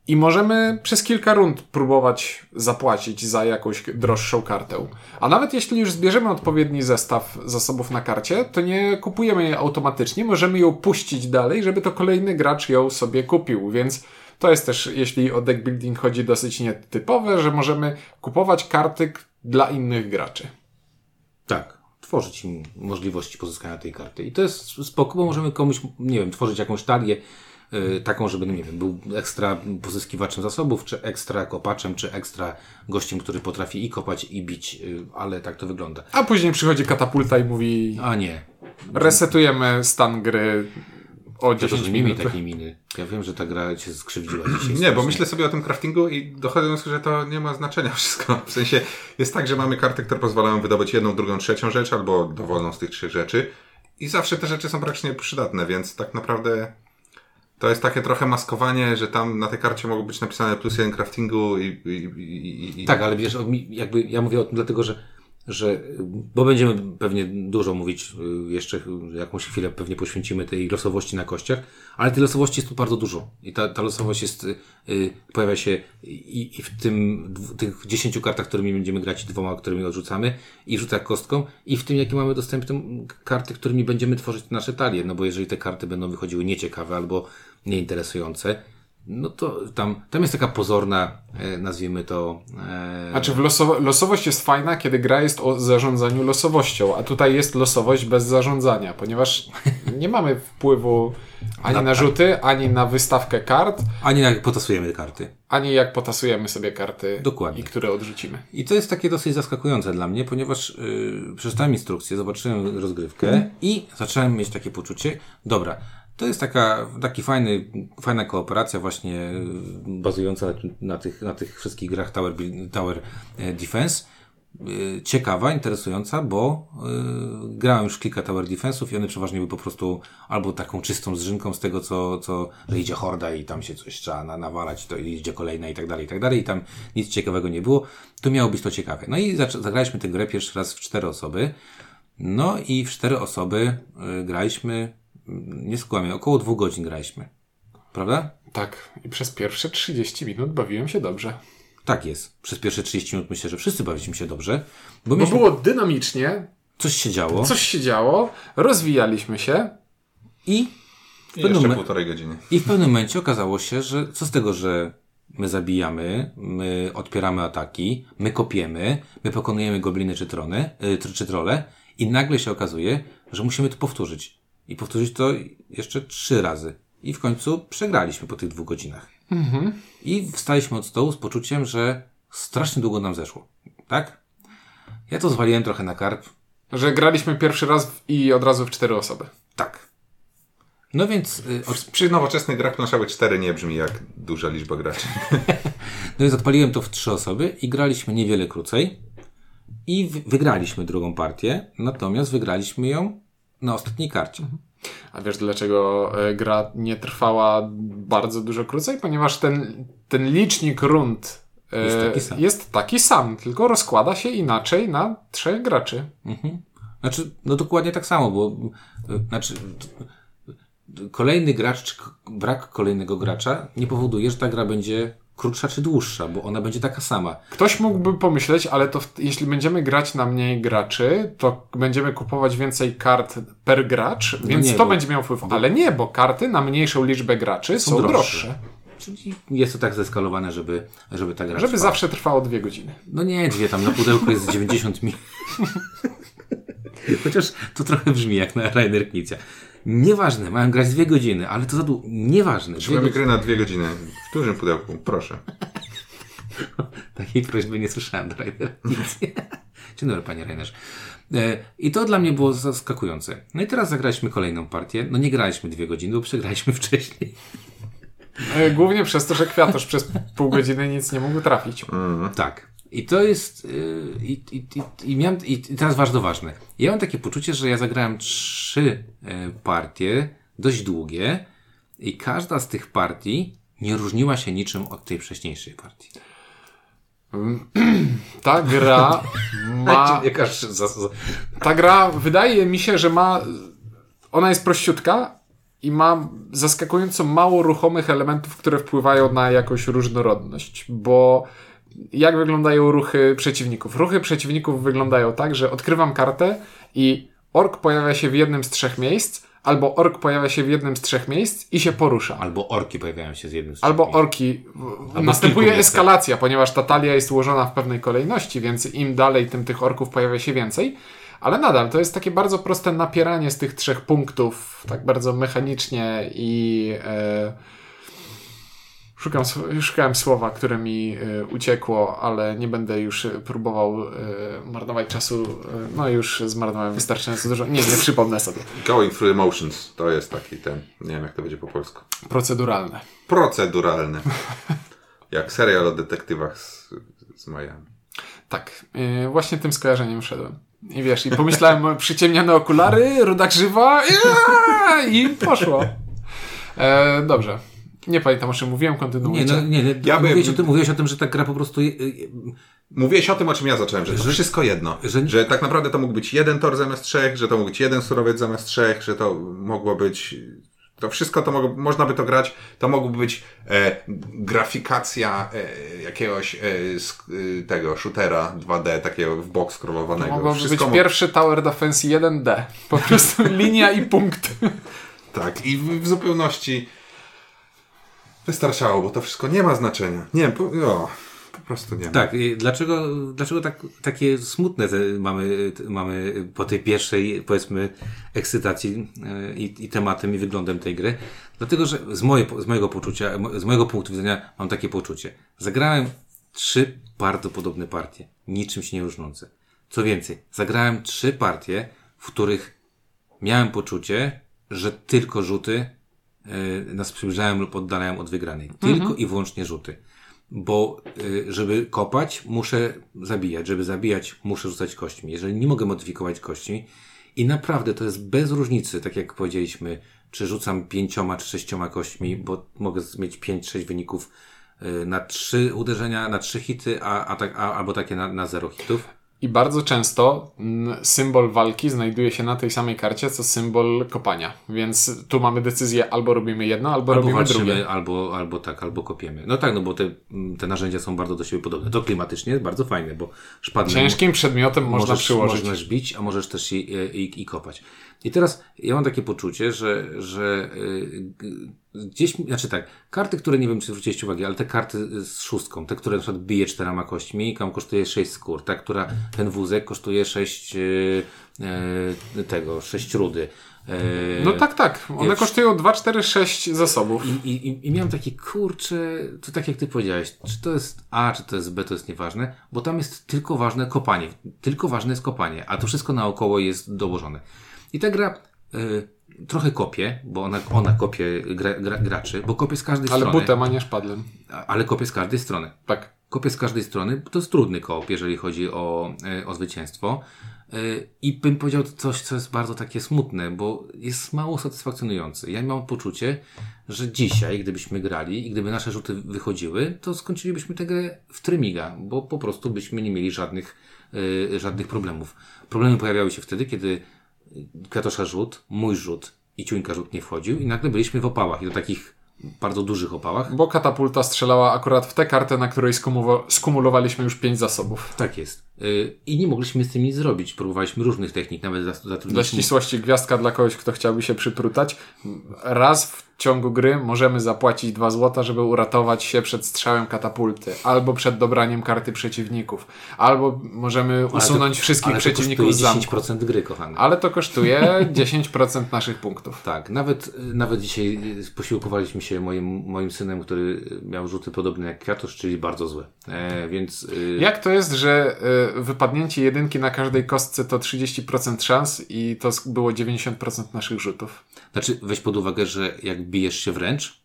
i możemy przez kilka rund próbować zapłacić za jakąś droższą kartę. A nawet jeśli już zbierzemy odpowiedni zestaw zasobów na karcie, to nie kupujemy jej automatycznie, możemy ją puścić dalej, żeby to kolejny gracz ją sobie kupił, więc to jest też, jeśli o deck building chodzi, dosyć nietypowe, że możemy kupować karty dla innych graczy. Tak, tworzyć im możliwości pozyskania tej karty. I to jest spoko, bo możemy komuś, nie wiem, tworzyć jakąś talię, yy, taką, żeby, nie wiem, był ekstra pozyskiwaczem zasobów, czy ekstra kopaczem, czy ekstra gościem, który potrafi i kopać, i bić, yy, ale tak to wygląda. A później przychodzi katapulta i mówi... A nie. Resetujemy stan gry o 10 ja minut. takiej miny. Ja wiem, że ta gra cię skrzywdziła [CLEARS THROAT] dzisiaj. Nie, bo myślę sobie o tym craftingu i dochodzę do wniosku, że to nie ma znaczenia [LAUGHS] wszystko. W sensie jest tak, że mamy karty, które pozwalają wydobyć jedną, drugą, trzecią rzecz albo dowolną z tych trzech rzeczy i zawsze te rzeczy są praktycznie przydatne, więc tak naprawdę to jest takie trochę maskowanie, że tam na tej karcie mogą być napisane plus jeden craftingu i... i, i, i... Tak, ale wiesz, jakby ja mówię o tym dlatego, że że, bo będziemy pewnie dużo mówić, y, jeszcze jakąś chwilę pewnie poświęcimy tej losowości na kościach, ale tej losowości jest tu bardzo dużo. I ta, ta losowość jest, y, pojawia się i, i w tym, w tych dziesięciu kartach, którymi będziemy grać, dwoma, którymi odrzucamy, i rzutach kostką, i w tym, jakie mamy dostępne karty, którymi będziemy tworzyć nasze talie. No bo jeżeli te karty będą wychodziły nieciekawe albo nieinteresujące, no to tam, tam jest taka pozorna, e, nazwijmy to, e, Znaczy w losowo- losowość jest fajna, kiedy gra jest o zarządzaniu losowością, a tutaj jest losowość bez zarządzania, ponieważ nie mamy wpływu ani Na- na rzuty, ani na wystawkę kart, a nie jak potasujemy karty. ani jak potasujemy sobie karty Dokładnie. i które odrzucimy. I to jest takie dosyć zaskakujące dla mnie, ponieważ yy, przeczytałem instrukcję, zobaczyłem rozgrywkę i zacząłem mieć takie poczucie, dobra, to jest taka, taki fajny, fajna kooperacja właśnie yy, bazująca na tych, na tych wszystkich grach Tower, Tower e, Defense. Yy, Ciekawa, interesująca, bo yy, grałem już kilka Tower Defense'ów i one przeważnie były po prostu albo taką czystą zrzynką z tego, co, co że idzie horda i tam się coś trzeba na, nawalać, to idzie kolejna i tak dalej, i tak dalej, i tam nic ciekawego nie było. Tu miało być to ciekawe. No i zagraliśmy tę grę pierwszy raz w cztery osoby. No i w cztery osoby graliśmy, nie skłamię, około dwóch godzin graliśmy. Prawda? Tak, i przez pierwsze 30 minut bawiłem się dobrze. Tak jest. Przez pierwsze 30 minut myślę, że wszyscy bawiliśmy się dobrze, bo Bo mieliśmy, było dynamicznie, coś się działo coś się działo, rozwijaliśmy się. i I pewnym jeszcze półtorej godziny. I w pewnym momencie okazało się, że co z tego, że my zabijamy, my odpieramy ataki, my kopiemy, my pokonujemy gobliny czy trony, y, czy, czy trole i nagle się okazuje, że musimy to powtórzyć. I powtórzyć to jeszcze trzy razy. I w końcu przegraliśmy po tych dwóch godzinach. I wstaliśmy od stołu z poczuciem, że strasznie długo nam zeszło. Tak? Ja to zwaliłem trochę na karp. Że graliśmy pierwszy raz i od razu w cztery osoby. Tak. No więc y, od, Przy nowoczesnych grach planszowych 4 nie brzmi jak duża liczba graczy. [LAUGHS] No więc odpaliłem to w trzy osoby i graliśmy niewiele krócej. I wygraliśmy drugą partię, natomiast wygraliśmy ją na ostatniej karcie. A wiesz dlaczego e, gra nie trwała bardzo dużo krócej? Ponieważ ten, ten licznik rund e, Jest taki sam. jest taki sam, tylko rozkłada się inaczej na trzech graczy. Znaczy, no dokładnie tak samo, bo y, znaczy, kolejny gracz, czy brak kolejnego gracza nie powoduje, że ta gra będzie krótsza czy dłuższa, bo ona będzie taka sama. Ktoś mógłby pomyśleć, ale to jeśli będziemy grać na mniej graczy, to będziemy kupować więcej kart per gracz, więc nie, to bo- będzie miało wpływ. Ale nie, bo karty na mniejszą liczbę graczy są, droższe. droższe. Czyli jest to tak zeskalowane, żeby, żeby ta gra Żeby trwała. zawsze trwało dwie godziny. No nie, dwie tam na pudełku jest 90 minut. [LAUGHS] Chociaż to trochę brzmi jak na Rainer Knizia. Nieważne, mają grać dwie godziny, ale to za długo. Nieważne. Trzymamy gry na dwie godziny. W dużym pudełku, proszę. [LAUGHS] Takiej prośby nie słyszałem do Knizia. [LAUGHS] Dzień dobry, panie Rainerze. E, I to dla mnie było zaskakujące. No i teraz zagraliśmy kolejną partię. No nie graliśmy dwie godziny, bo przegraliśmy [LAUGHS] wcześniej. E, Głównie przez to, że kwiatusz przez pół godziny nic nie mógł trafić. Tak. I to jest. Yy, i, i, i, i, miałem, i, teraz bardzo ważne. Ja mam takie poczucie, że ja zagrałem trzy e, partie, dość długie, i każda z tych partii nie różniła się niczym od tej wcześniejszej partii. [CLEARS THROAT] Ta gra [LAUGHS] ma... Ta gra wydaje mi się, że ma. Ona jest prościutka i ma zaskakująco mało ruchomych elementów, które wpływają na jakąś różnorodność, bo jak wyglądają ruchy przeciwników? Ruchy przeciwników wyglądają tak, że odkrywam kartę i ork pojawia się w jednym z trzech miejsc, albo ork pojawia się w jednym z trzech miejsc i się porusza. albo orki pojawiają się z jednym z Albo trzech orki. Albo Następuje miejscach. eskalacja, ponieważ ta talia jest ułożona w pewnej kolejności, więc im dalej, tym tych orków pojawia się więcej. Ale nadal to jest takie bardzo proste napieranie z tych trzech punktów, tak bardzo mechanicznie i. E, szukam, szukałem słowa, które mi e, uciekło, ale nie będę już e, próbował e, marnować czasu. No już zmarnowałem wystarczająco dużo. Nie, nie przypomnę sobie. Going through emotions. To jest taki ten, nie wiem jak to będzie po polsku. Proceduralne. Proceduralny. [LAUGHS] Jak serial o detektywach z, z Miami. Tak, właśnie tym skojarzeniem wszedłem. I wiesz, i pomyślałem, [LAUGHS] przyciemnione okulary, ruda krzywa ja! i poszło. E, dobrze. Nie pamiętam, o czym mówiłem, Nie, kontynuujcie. no, nie, nie. Ja bym- mówiłeś, o tym, mówiłeś o tym, że ta gra po prostu. y, y, Mówiłeś o tym, o czym ja zacząłem, że to Że- wszystko jedno. że- Że... tak naprawdę to mógł być jeden tor zamiast trzech, że to mógł być jeden surowiec zamiast trzech, że to mogło być... To wszystko to mogło, można by to grać, to mogłoby być e, grafikacja e, jakiegoś e, e, tego shootera 2D, takiego w bok scrollowanego. Mogłoby wszystko być mo- pierwszy Tower Defense 1D. Po prostu [LAUGHS] linia i punkt. Tak, i w, w zupełności Wystarczało, bo to wszystko nie ma znaczenia. Nie, po, o, po prostu nie ma. Tak, dlaczego, dlaczego tak, takie smutne te mamy, te mamy po tej pierwszej, powiedzmy, ekscytacji e, i, i tematem i wyglądem tej gry? Dlatego, że z, moje, z mojego poczucia, z mojego punktu widzenia mam takie poczucie. Zagrałem trzy bardzo podobne partie, niczym się nie różniące. Co więcej, zagrałem trzy partie, w których miałem poczucie, że tylko rzuty nas przybliżają lub oddalają od wygranej. Tylko i wyłącznie rzuty. Bo y, żeby kopać, muszę zabijać. Żeby zabijać, muszę rzucać kośćmi. Jeżeli nie mogę modyfikować kośćmi i naprawdę to jest bez różnicy, tak jak powiedzieliśmy, czy rzucam pięcioma czy sześcioma kośćmi, bo mogę mieć pięć, sześć wyników y, na trzy uderzenia, na trzy hity, a, a tak, a, albo takie na, na zero hitów. I bardzo często mm, symbol walki znajduje się na tej samej karcie, co symbol kopania. Więc tu mamy decyzję albo robimy jedno, albo, Albo robimy walczymy, drugie. albo, albo tak, albo kopiemy. No tak, no bo te, te narzędzia są bardzo do siebie podobne. To klimatycznie jest bardzo fajne, bo szpadlem Ciężkim przedmiotem można możesz, przyłożyć. Możesz bić, a możesz też i, i, i kopać. I teraz ja mam takie poczucie, że, że y, gdzieś, znaczy tak, karty, które nie wiem, czy zwróciliście uwagę, ale te karty z szóstką, te, które na przykład bije czterema kośćmi, tam kosztuje sześć skór, ta, która, ten wózek kosztuje sześć y, y, tego, sześć rudy. Y, No tak, tak. One Ja- kosztują 2, 4, 6 zasobów. i, i, I miałem takie, kurczę, to tak jak ty powiedziałeś, czy to jest A, czy to jest B, to jest nieważne, bo tam jest tylko ważne kopanie. Tylko ważne jest kopanie, a to wszystko naokoło jest dołożone. I ta gra y, trochę kopie, bo ona, ona kopie gra, gra, graczy, bo kopie z każdej Ale strony. butem, a nie szpadlem. Ale kopie z każdej strony. Tak. Kopię z każdej strony, to jest trudny koop, jeżeli chodzi o, e, o zwycięstwo. E, I bym powiedział coś, co jest bardzo takie smutne, bo jest mało satysfakcjonujące. Ja mam poczucie, że dzisiaj, gdybyśmy grali i gdyby nasze rzuty wychodziły, to skończylibyśmy tę grę w trymiga, bo po prostu byśmy nie mieli żadnych, e, żadnych problemów. Problemy pojawiały się wtedy, kiedy Kwiatosza rzut, mój rzut i Ciuńka rzut nie wchodził i nagle byliśmy w opałach i do takich bardzo dużych opałach. Bo katapulta strzelała akurat w tę kartę, na której skumulo- skumulowaliśmy już 5 zasobów. Tak jest. Y, I nie mogliśmy z tym nic zrobić. Próbowaliśmy różnych technik, nawet zas- Dla zatrudniliśmy. ścisłości gwiazdka dla kogoś, kto chciałby się przyprutać. Raz w ciągu gry możemy zapłacić 2 złota, żeby uratować się przed strzałem katapulty, albo przed dobraniem karty przeciwników, albo możemy usunąć to- wszystkich ale to przeciwników z zamku. 10% gry, kochany. Ale to kosztuje [LAUGHS] 10% naszych punktów. Tak, nawet, nawet dzisiaj posiłkowaliśmy się moim, moim synem, który miał rzuty podobne jak Kwiatosz, czyli bardzo złe. E, więc y, Jak to jest, że y, wypadnięcie jedynki na każdej kostce to 30% szans i to było 90% naszych rzutów? Znaczy weź pod uwagę, że jak bijesz się wręcz,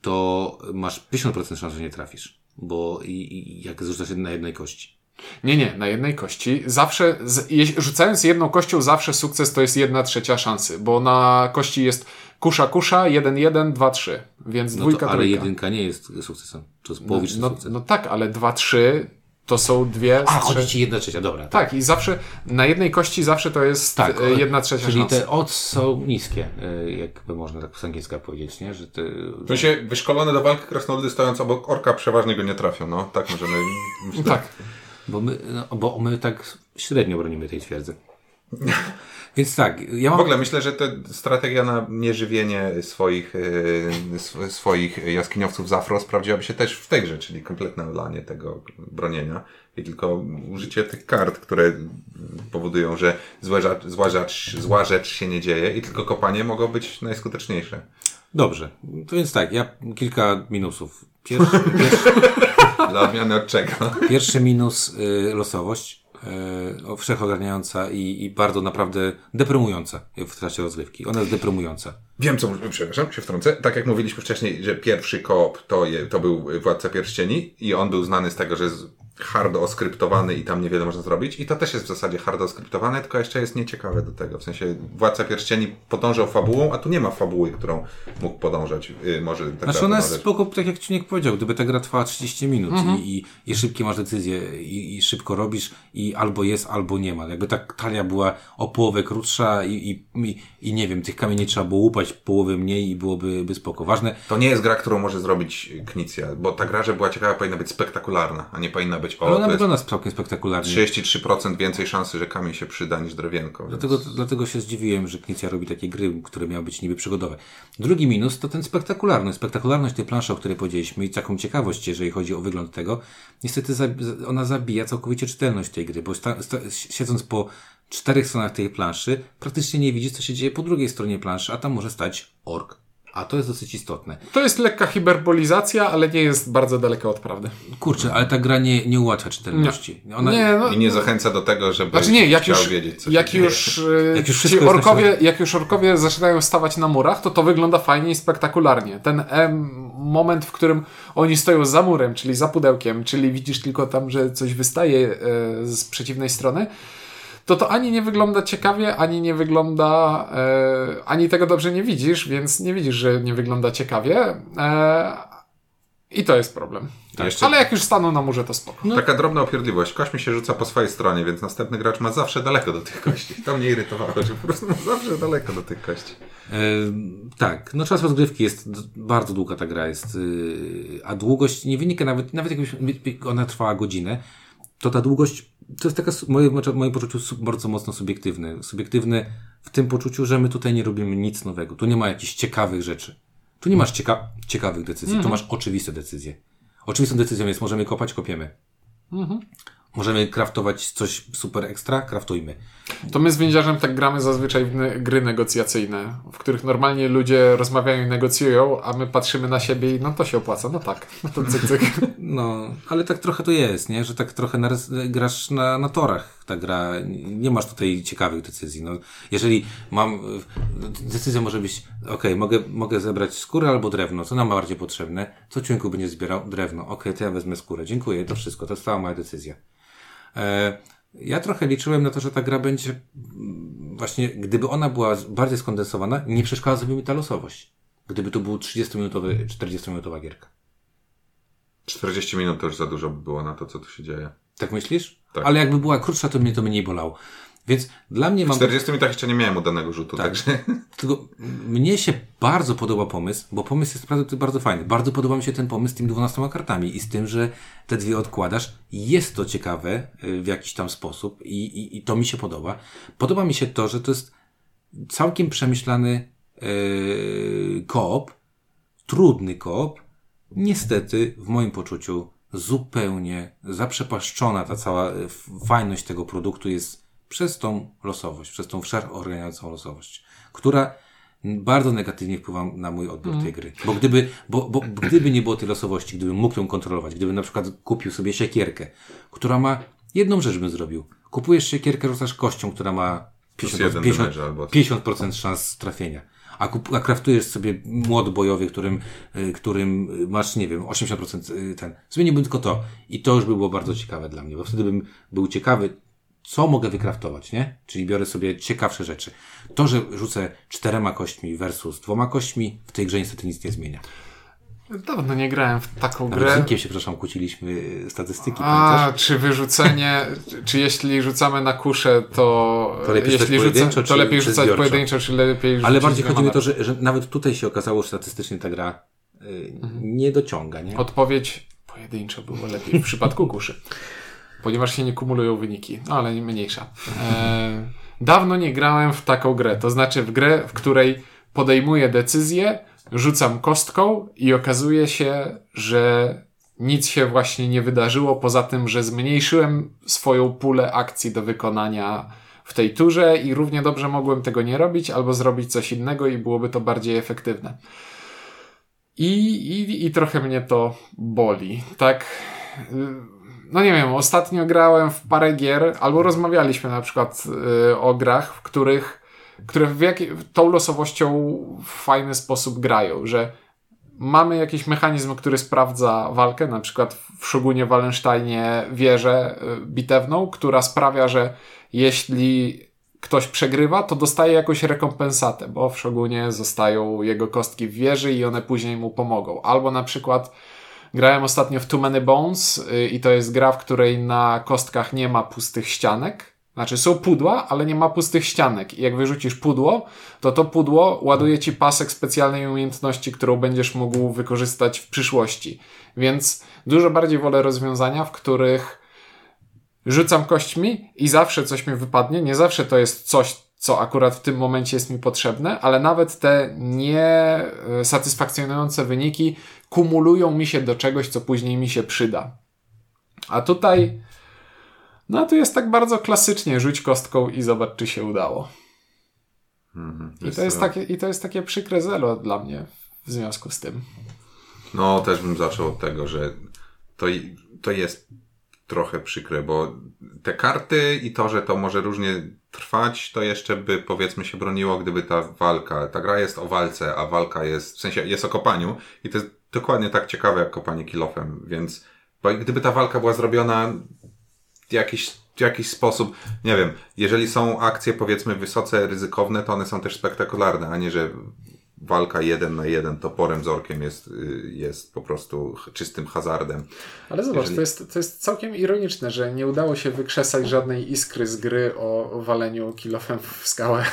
to masz 50% szans, że nie trafisz. Bo i, i jak zrzucasz na jednej kości. Nie, nie, na jednej kości. Zawsze, z, jeś- rzucając jedną kością, zawsze sukces to jest jedna trzecia szansy, bo na kości jest kusza, kusza, 1, 1, 2, 3. Więc No dwójka, to, ale trójka. jedynka nie jest sukcesem. To jest połowiczny no, sukces. no tak, ale 2, 3 to są dwie. A, z chodzi ci jedna trzecia, dobra. Tak, i zawsze na jednej kości zawsze to jest Tak, e, jedna trzecia Czyli te odds są niskie, y, jakby można tak z angielska powiedzieć, nie? Że te, W sensie wyszkolone do walki krasnoludy stojąc obok orka przeważnie go nie trafią, no. Tak możemy... myślę. Tak. bo, my, no, bo my tak średnio bronimy tej twierdzy. [LAUGHS] Więc tak, ja mam... W ogóle myślę, że to strategia na nieżywienie swoich, sw- swoich jaskiniowców z afro sprawdziłaby się też w tej grze, czyli kompletne olanie tego bronienia i tylko użycie tych kart, które powodują, że rzecz, zła, rzecz, zła rzecz się nie dzieje i tylko kopanie mogło być najskuteczniejsze. Dobrze, to więc tak, ja kilka minusów. Pierwszy, [LAUGHS] pierwszy, Dla odmiany od czego? pierwszy minus y, losowość, o, wszechogarniająca i, i bardzo naprawdę deprymująca w trakcie rozgrywki. Ona jest deprymująca. Wiem, co, przepraszam, się wtrącę. Tak jak mówiliśmy wcześniej, że pierwszy koop to, to był Władca Pierścieni i on był znany z tego, że hardo oskryptowany i tam niewiele można zrobić. I to też jest w zasadzie hardo oskryptowane, tylko jeszcze jest nieciekawe do tego. W sensie Władca Pierścieni podążał fabułą, a tu nie ma fabuły, którą mógł podążać. Yy, może tak Znaczy ona jest spoko, tak jak Czuniek powiedział, gdyby ta gra trwała 30 minut i, i, i szybkie masz decyzje i, i szybko robisz i albo jest, albo nie ma. Jakby ta talia była o połowę krótsza i, i, i, i nie wiem, tych kamieni trzeba było łupać połowę mniej i byłoby by spoko. Ważne, To nie jest gra, którą może zrobić Knicja, bo ta gra, że była ciekawa, powinna być spektakularna, a nie powinna być. O, Ale ona wygląda całkiem spektakularnie. 33% więcej szansy, że kamień się przyda niż drewienko. Więc... Dlatego, dlatego się zdziwiłem, że Knicja robi takie gry, które miały być niby przygodowe. Drugi minus to ten spektakularność. Spektakularność tej planszy, o której powiedzieliśmy i taką ciekawość, jeżeli chodzi o wygląd tego, niestety ona zabija całkowicie czytelność tej gry, bo siedząc po czterech stronach tej planszy, praktycznie nie widzisz, co się dzieje po drugiej stronie planszy, a tam może stać ork. A to jest dosyć istotne. To jest lekka hiperbolizacja, ale nie jest bardzo daleka od prawdy. Kurczę, ale ta gra nie, nie ułatwia czytelności. Ona, Nie, no, I nie zachęca do tego, żeby Znaczy nie, jak chciał już, wiedzieć, co jak już, e, [LAUGHS] Jak już ci orkowie, jak już orkowie zaczynają stawać na murach, to to wygląda fajnie i spektakularnie. Ten em, moment, w którym oni stoją za murem, czyli za pudełkiem, czyli widzisz tylko tam, że coś wystaje e, z przeciwnej strony, to to ani nie wygląda ciekawie, ani nie wygląda, e, ani tego dobrze nie widzisz, więc nie widzisz, że nie wygląda ciekawie. E, I to jest problem. Jeszcze- Ale jak już staną na murze, to spoko. Taka drobna opierdliwość. Kość mi się rzuca po swojej stronie, więc następny gracz ma zawsze daleko do tych kości. To mnie irytowało, że po prostu ma zawsze daleko do tych kości. E, tak, no czas rozgrywki jest bardzo długa ta gra jest, yy, a długość nie wynika nawet, nawet jakby ona trwała godzinę, to ta długość to jest taka moje, moim poczuciu su- bardzo mocno subiektywne. Subiektywne w tym poczuciu, że my tutaj nie robimy nic nowego. Tu nie ma jakichś ciekawych rzeczy. Tu nie masz cieka ciekawych decyzji, tu masz oczywiste decyzje. Oczywistą decyzją jest, możemy kopać, kopiemy. Możemy kraftować coś super ekstra, kraftujmy. To my z Więziarzem tak gramy zazwyczaj w gry negocjacyjne, w których normalnie ludzie rozmawiają i negocjują, a my patrzymy na siebie i no to się opłaca, no tak, no [LAUGHS] to cyk, cyk. [LAUGHS] No, ale tak trochę to jest, nie? Że tak trochę narys- grasz na, na torach ta gra. Nie masz tutaj ciekawych decyzji. No, jeżeli mam, decyzja może być, okej, mogę, mogę zebrać skórę albo drewno, co nam bardziej potrzebne? Co ciunku będzie zbierał? Drewno. Okej, to ja wezmę skórę. Dziękuję, to wszystko. To jest cała moja decyzja. E, ja trochę liczyłem na to, że ta gra będzie właśnie, gdyby ona była bardziej skondensowana, nie przeszkadzałaby mi ta losowość. Gdyby to był 30-minutowy, 40-minutowa gierka. 40 minut to już za dużo by było na to, co tu się dzieje. Tak myślisz? Tak. Ale jakby była krótsza, to mnie to mniej bolało. Więc dla mnie W mam. 40 minutach jeszcze nie miałem udanego rzutu, Tak. także... [LAUGHS] Tylko mnie się bardzo podoba pomysł, bo pomysł jest naprawdę bardzo fajny. Bardzo podoba mi się ten pomysł z tymi 12 kartami i z tym, że te dwie odkładasz. Jest to ciekawe y, w jakiś tam sposób i, i, i to mi się podoba. Podoba mi się to, że to jest całkiem przemyślany yy, koop, trudny koop. Niestety, w moim poczuciu, zupełnie zaprzepaszczona ta cała y, fajność tego produktu jest przez tą losowość, przez tą wszechogarniającą losowość, która bardzo negatywnie wpływa na mój odbiór tej gry. Bo gdyby, bo, bo gdyby nie było tej losowości, gdybym mógł ją kontrolować, gdybym na przykład kupił sobie siekierkę, która ma, jedną rzecz bym zrobił. Kupujesz siekierkę, rzucasz kością, która ma 50%, jeden 50, damage'a albo coś. 50% szans trafienia. A, kup, a kraftujesz sobie młot bojowy, którym, y, którym masz, nie wiem, 80% y, ten. Zmieniłbym tylko to. I to już by było bardzo ciekawe dla mnie, bo wtedy bym był ciekawy, co mogę wykraftować, nie? Czyli biorę sobie ciekawsze rzeczy. To, że rzucę czterema kośćmi versus dwoma kośćmi, w tej grze niestety nic nie zmienia. Dawno nie grałem w taką Nawet z grę. Zinkiem się, przepraszam, kłóciliśmy y, statystyki, A, pamiętasz? czy wyrzucenie, czy- [LAUGHS] czy jeśli rzucamy na kuszę, to, To lepiej rzucać jeśli rzuca, pojedynczo, to czy- lepiej rzucać zbiorczo? pojedynczo, czy lepiej rzucić Ale bardziej chodzi mi o to, że, że nawet tutaj się okazało, że statystycznie ta gra y, nie dociąga, nie? Odpowiedź pojedynczo było lepiej w przypadku kuszy. Ponieważ się nie kumulują wyniki, no, ale nie mniejsza. E, dawno nie grałem w taką grę, to znaczy w grę, w której podejmuję decyzję, rzucam kostką i okazuje się, że nic się właśnie nie wydarzyło, poza tym, że zmniejszyłem swoją pulę akcji do wykonania w tej turze i równie dobrze mogłem tego nie robić, albo zrobić coś innego i byłoby to bardziej efektywne. I, i, i trochę mnie to boli. Tak. No nie wiem, ostatnio grałem w parę gier, albo rozmawialiśmy na przykład y, o grach, w których, które w jaki, tą losowością w fajny sposób grają, że mamy jakiś mechanizm, który sprawdza walkę, na przykład w Szogunie Wallensteinie wieżę y, bitewną, która sprawia, że jeśli ktoś przegrywa, to dostaje jakąś rekompensatę, bo w Szogunie zostają jego kostki w wieży i one później mu pomogą. Albo na przykład grałem ostatnio w Too Many Bones y, i to jest gra, w której na kostkach nie ma pustych ścianek, Znaczy są pudła, ale nie ma pustych ścianek. I jak wyrzucisz pudło, to to pudło ładuje ci pasek specjalnej umiejętności, którą będziesz mógł wykorzystać w przyszłości. Więc dużo bardziej wolę rozwiązania, w których rzucam kośćmi i zawsze coś mi wypadnie. Nie zawsze to jest coś, co akurat w tym momencie jest mi potrzebne, ale nawet te niesatysfakcjonujące wyniki kumulują mi się do czegoś, co później mi się przyda. A tutaj, no to jest tak bardzo klasycznie, rzuć kostką i zobacz, czy się udało. Mhm. I to jest takie, i to jest takie przykre zero dla mnie w związku z tym. No, też bym zaczął od tego, że to, to jest trochę przykre, bo te karty i to, że to może różnie trwać, to jeszcze by powiedzmy się broniło, gdyby ta walka, ta gra jest o walce, a walka jest, w sensie jest o kopaniu i to jest dokładnie tak ciekawe jak kopanie kilofem, więc bo gdyby ta walka była zrobiona w jakiś, w jakiś sposób, nie wiem, jeżeli są akcje powiedzmy wysoce ryzykowne, to one są też spektakularne, a nie, że walka jeden na jeden toporem z orkiem jest, y, jest po prostu czystym hazardem. Ale zobacz, Jeżeli- to, jest, to jest całkiem ironiczne, że nie udało się wykrzesać żadnej iskry z gry o waleniu kilofem w skałę. [LAUGHS]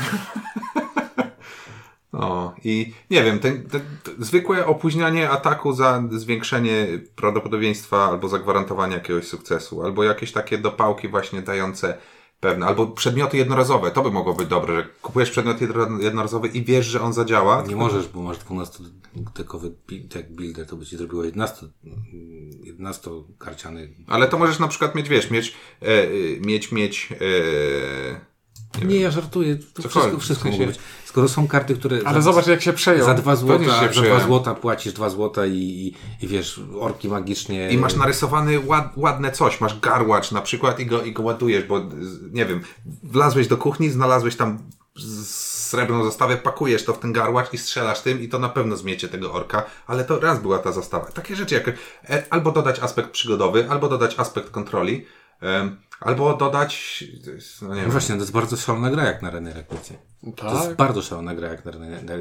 No i nie wiem, ten, ten, ten zwykłe opóźnianie ataku za zwiększenie prawdopodobieństwa albo zagwarantowanie jakiegoś sukcesu, albo jakieś takie dopałki właśnie dające pewne, albo przedmioty jednorazowe, to by mogło być dobre, że kupujesz przedmiot jedno- jednorazowy i wiesz, że on zadziała. Nie możesz, bo masz 12-dekowy tak builder, to by ci zrobiło 11, 11 karciany. Ale to możesz na przykład mieć, wiesz, mieć, e, mieć, mieć, e, Nie, ja żartuję. To wszystko, wszystko w sensie- mogło być. Skoro są karty, które. Ale za, zobacz, jak się przejął. Za dwa złota, się za dwa złota płacisz dwa złota i, i, i wiesz, orki magicznie. I masz narysowany ład, ładne coś, masz garłacz na przykład i go, i go ładujesz, bo nie wiem, wlazłeś do kuchni, znalazłeś tam srebrną zastawę, pakujesz to w ten garłacz i strzelasz tym i to na pewno zmiecie tego orka, ale to raz była ta zastawa. Takie rzeczy jak e, albo dodać aspekt przygodowy, albo dodać aspekt kontroli, em, albo dodać, no nie No wiem, właśnie, to jest bardzo szalona gra jak na René Raknicję. To jest Tak. bardzo szalona gra jak na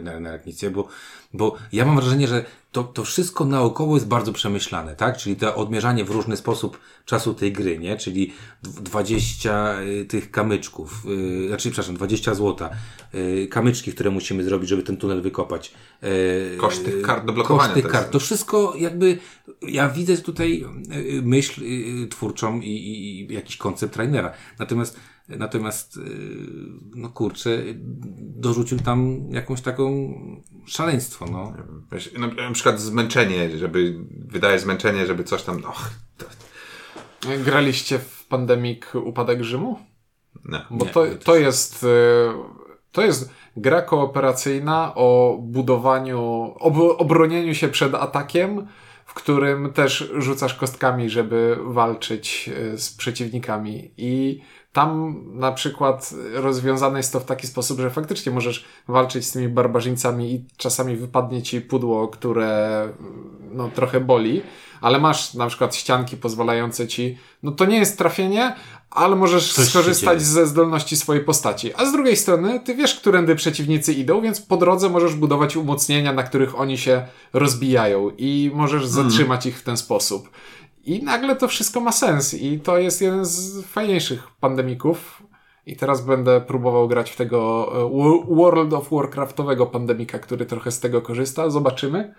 na, na, bo, bo ja mam wrażenie, że to, to wszystko naokoło jest bardzo przemyślane, tak? Czyli to odmierzanie w różny sposób czasu tej gry, nie? Czyli dw- 20 y, tych kamyczków, y, znaczy, przepraszam, 20 złota, y, kamyczki, które musimy zrobić, żeby ten tunel wykopać. y, Koszt tych kart do blokowania Koszt tych kart. To wszystko jakby, ja widzę tutaj y, myśl y, twórczą i, i, i jakiś koncept trainera. Natomiast, natomiast, y, no kurczę, dorzucił tam jakąś taką szaleństwo, no. Wiesz, na, na przykład zmęczenie, żeby, wydaje zmęczenie, żeby coś tam, och, to, Graliście w Pandemic Upadek Rzymu? nie. Bo Nie, to, nie, to jest. e, To jest gra kooperacyjna o budowaniu, ob, obronieniu się przed atakiem, w którym też rzucasz kostkami, żeby walczyć e, z przeciwnikami. I tam na przykład rozwiązane jest to w taki sposób, że faktycznie możesz walczyć z tymi barbarzyńcami i czasami wypadnie ci pudło, które no, trochę boli, ale masz na przykład ścianki pozwalające ci, no to nie jest trafienie, ale możesz Coś skorzystać ze zdolności swojej postaci. A z drugiej strony, ty wiesz, którędy przeciwnicy idą, więc po drodze możesz budować umocnienia, na których oni się rozbijają i możesz zatrzymać ich w ten sposób. I nagle to wszystko ma sens i to jest jeden z fajniejszych pandemików. I teraz będę próbował grać w tego e, Wo- World of Warcraftowego pandemika, który trochę z tego korzysta. Zobaczymy.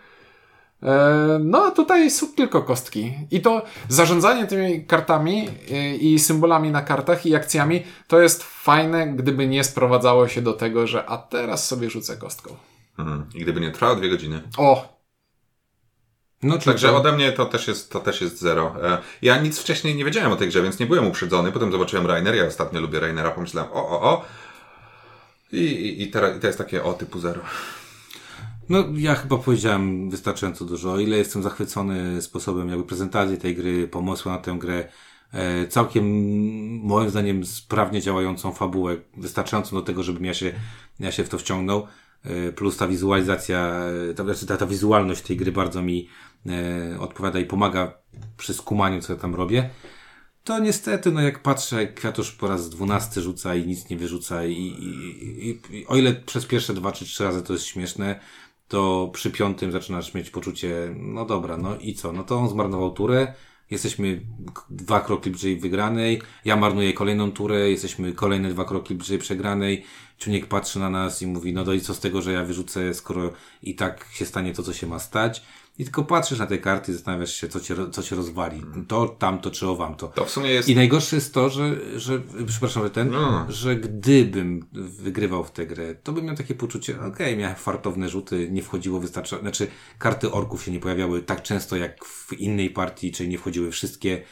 E, No, a tutaj są tylko kostki. I to zarządzanie tymi kartami e, i symbolami na kartach i akcjami to jest fajne, gdyby nie sprowadzało się do tego, że a teraz sobie rzucę kostką. Mhm. I gdyby nie trwało dwie godziny. O! No, Także to- ode mnie to też jest, to też jest zero. E, Ja nic wcześniej nie wiedziałem o tej grze, więc nie byłem uprzedzony. Potem zobaczyłem Rainer, ja ostatnio lubię Rainera, pomyślałem o, o, o. I, i, i, teraz, i to jest takie o typu zero. No, ja chyba powiedziałem wystarczająco dużo. O ile jestem zachwycony sposobem jakby prezentacji tej gry, pomysłu na tę grę, e, całkiem moim zdaniem sprawnie działającą fabułę, wystarczającą do tego, żebym ja się, ja się w to wciągnął, e, plus ta wizualizacja, ta, znaczy ta, ta wizualność tej gry bardzo mi odpowiada i pomaga przy skumaniu, co ja tam robię. To niestety, no jak patrzę, Kwiatusz po raz dwunasty rzuca i nic nie wyrzuca i, i, i, i o ile przez pierwsze dwa czy trzy razy to jest śmieszne, to przy piątym zaczynasz mieć poczucie, no dobra, no i co, no to on zmarnował turę jesteśmy dwa kroki bliżej wygranej, ja marnuję kolejną turę, jesteśmy kolejne dwa kroki bliżej przegranej, Czuniek patrzy na nas i mówi, no to i co z tego, że ja wyrzucę, skoro i tak się stanie to, co się ma stać. I tylko patrzysz na te karty i zastanawiasz się, co cię, co cię rozwali. To, tamto, czy o to. To w sumie jest... I najgorsze jest to, że, że przepraszam, że ten, No. że gdybym wygrywał w tę grę, to bym miał takie poczucie, okej, miałem fartowne rzuty, nie wchodziło wystarczająco, znaczy karty orków się nie pojawiały tak często jak w innej partii, czyli nie wchodziły wszystkie.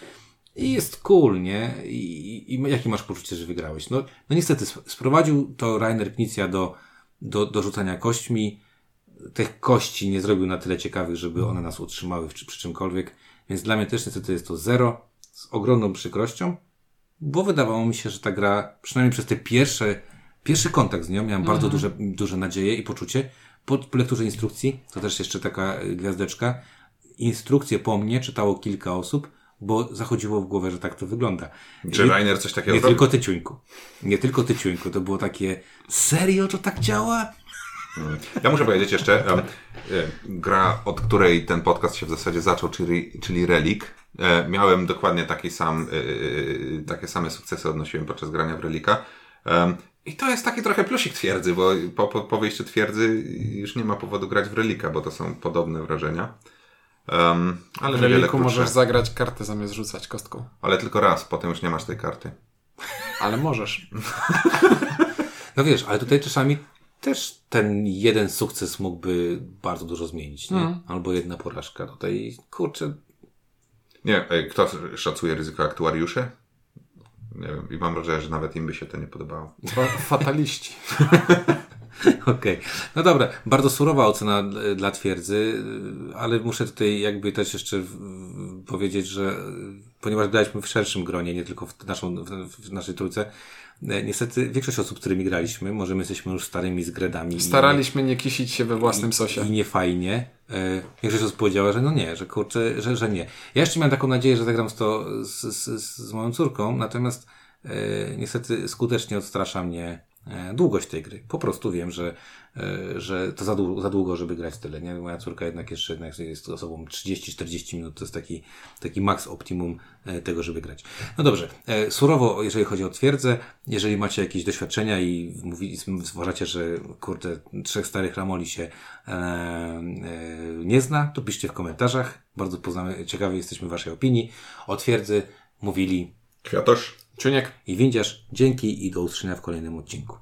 I jest cool, nie? I, i, jakie masz poczucie, że wygrałeś? No, no niestety, sp- sprowadził to Rainer Knizia do, do, do rzucania kośćmi. Tych kości nie zrobił na tyle ciekawych, żeby one nas utrzymały przy, przy czymkolwiek. Więc dla mnie też niestety jest to zero. Z ogromną przykrością bo wydawało mi się, że ta gra, przynajmniej przez te pierwsze, pierwszy kontakt z nią, miałem bardzo duże, duże nadzieje i poczucie. Po lekturze instrukcji, to też jeszcze taka y, gwiazdeczka, instrukcje po mnie czytało kilka osób, bo zachodziło w głowę, że tak to wygląda. Czy Nie- Rainer coś takiego Nie zrobił? tylko ty, Ciuńku. Nie tylko ty, Ciuńku. To było takie, serio to tak działa? Ja muszę powiedzieć jeszcze, e, gra, od której ten podcast się w zasadzie zaczął, czyli, czyli Relic. E, miałem dokładnie taki sam, e, takie same sukcesy odnosiłem podczas grania w Relika. I to jest taki trochę plusik twierdzy, bo po, po, po wyjściu twierdzy już nie ma powodu grać w Relika, bo to są podobne wrażenia. Um, ale W reliku możesz zagrać kartę zamiast rzucać kostką. Ale tylko raz, potem już nie masz tej karty. Ale możesz. [LAUGHS] No wiesz, ale tutaj czasami też ten jeden sukces mógłby bardzo dużo zmienić, nie? Albo jedna porażka. Tutaj, kurczę, Nie, e, kto szacuje ryzyko aktuariuszy? Nie wiem, i mam wrażenie, że nawet im by się to nie podobało. Fa- Fataliści. [LAUGHS] Okej. No dobra, bardzo surowa ocena dla- twierdzy, ale muszę tutaj jakby też jeszcze powiedzieć, że ponieważ graliśmy w szerszym gronie, nie tylko w, naszą, w, w naszej trójce, niestety większość osób, z którymi graliśmy, może my jesteśmy już starymi zgredami. Staraliśmy nie kisić się we własnym sosie. I nie fajnie. E, Większość osób powiedziała, że no nie, że kurczę, że, że nie. Ja jeszcze miałem taką nadzieję, że zagram z to z, z, z moją córką, natomiast e, niestety skutecznie odstrasza mnie e, długość tej gry. Po prostu wiem, że, e, że to za, dłu- za długo, żeby grać tyle. Nie? Moja córka jednak jeszcze jednak jest osobą 30-40 minut, to jest taki, taki maks optimum e, tego, żeby grać. No dobrze, e, surowo, jeżeli chodzi o twierdzę, jeżeli macie jakieś doświadczenia i mówi, uważacie, że kurde, trzech starych ramoli się e, e, nie zna, to piszcie w komentarzach. Bardzo poznamy, ciekawi jesteśmy waszej opinii. O twierdzy mówili Kwiatosz? Czuniek. i windziarz. Dzięki i do usłyszenia w kolejnym odcinku.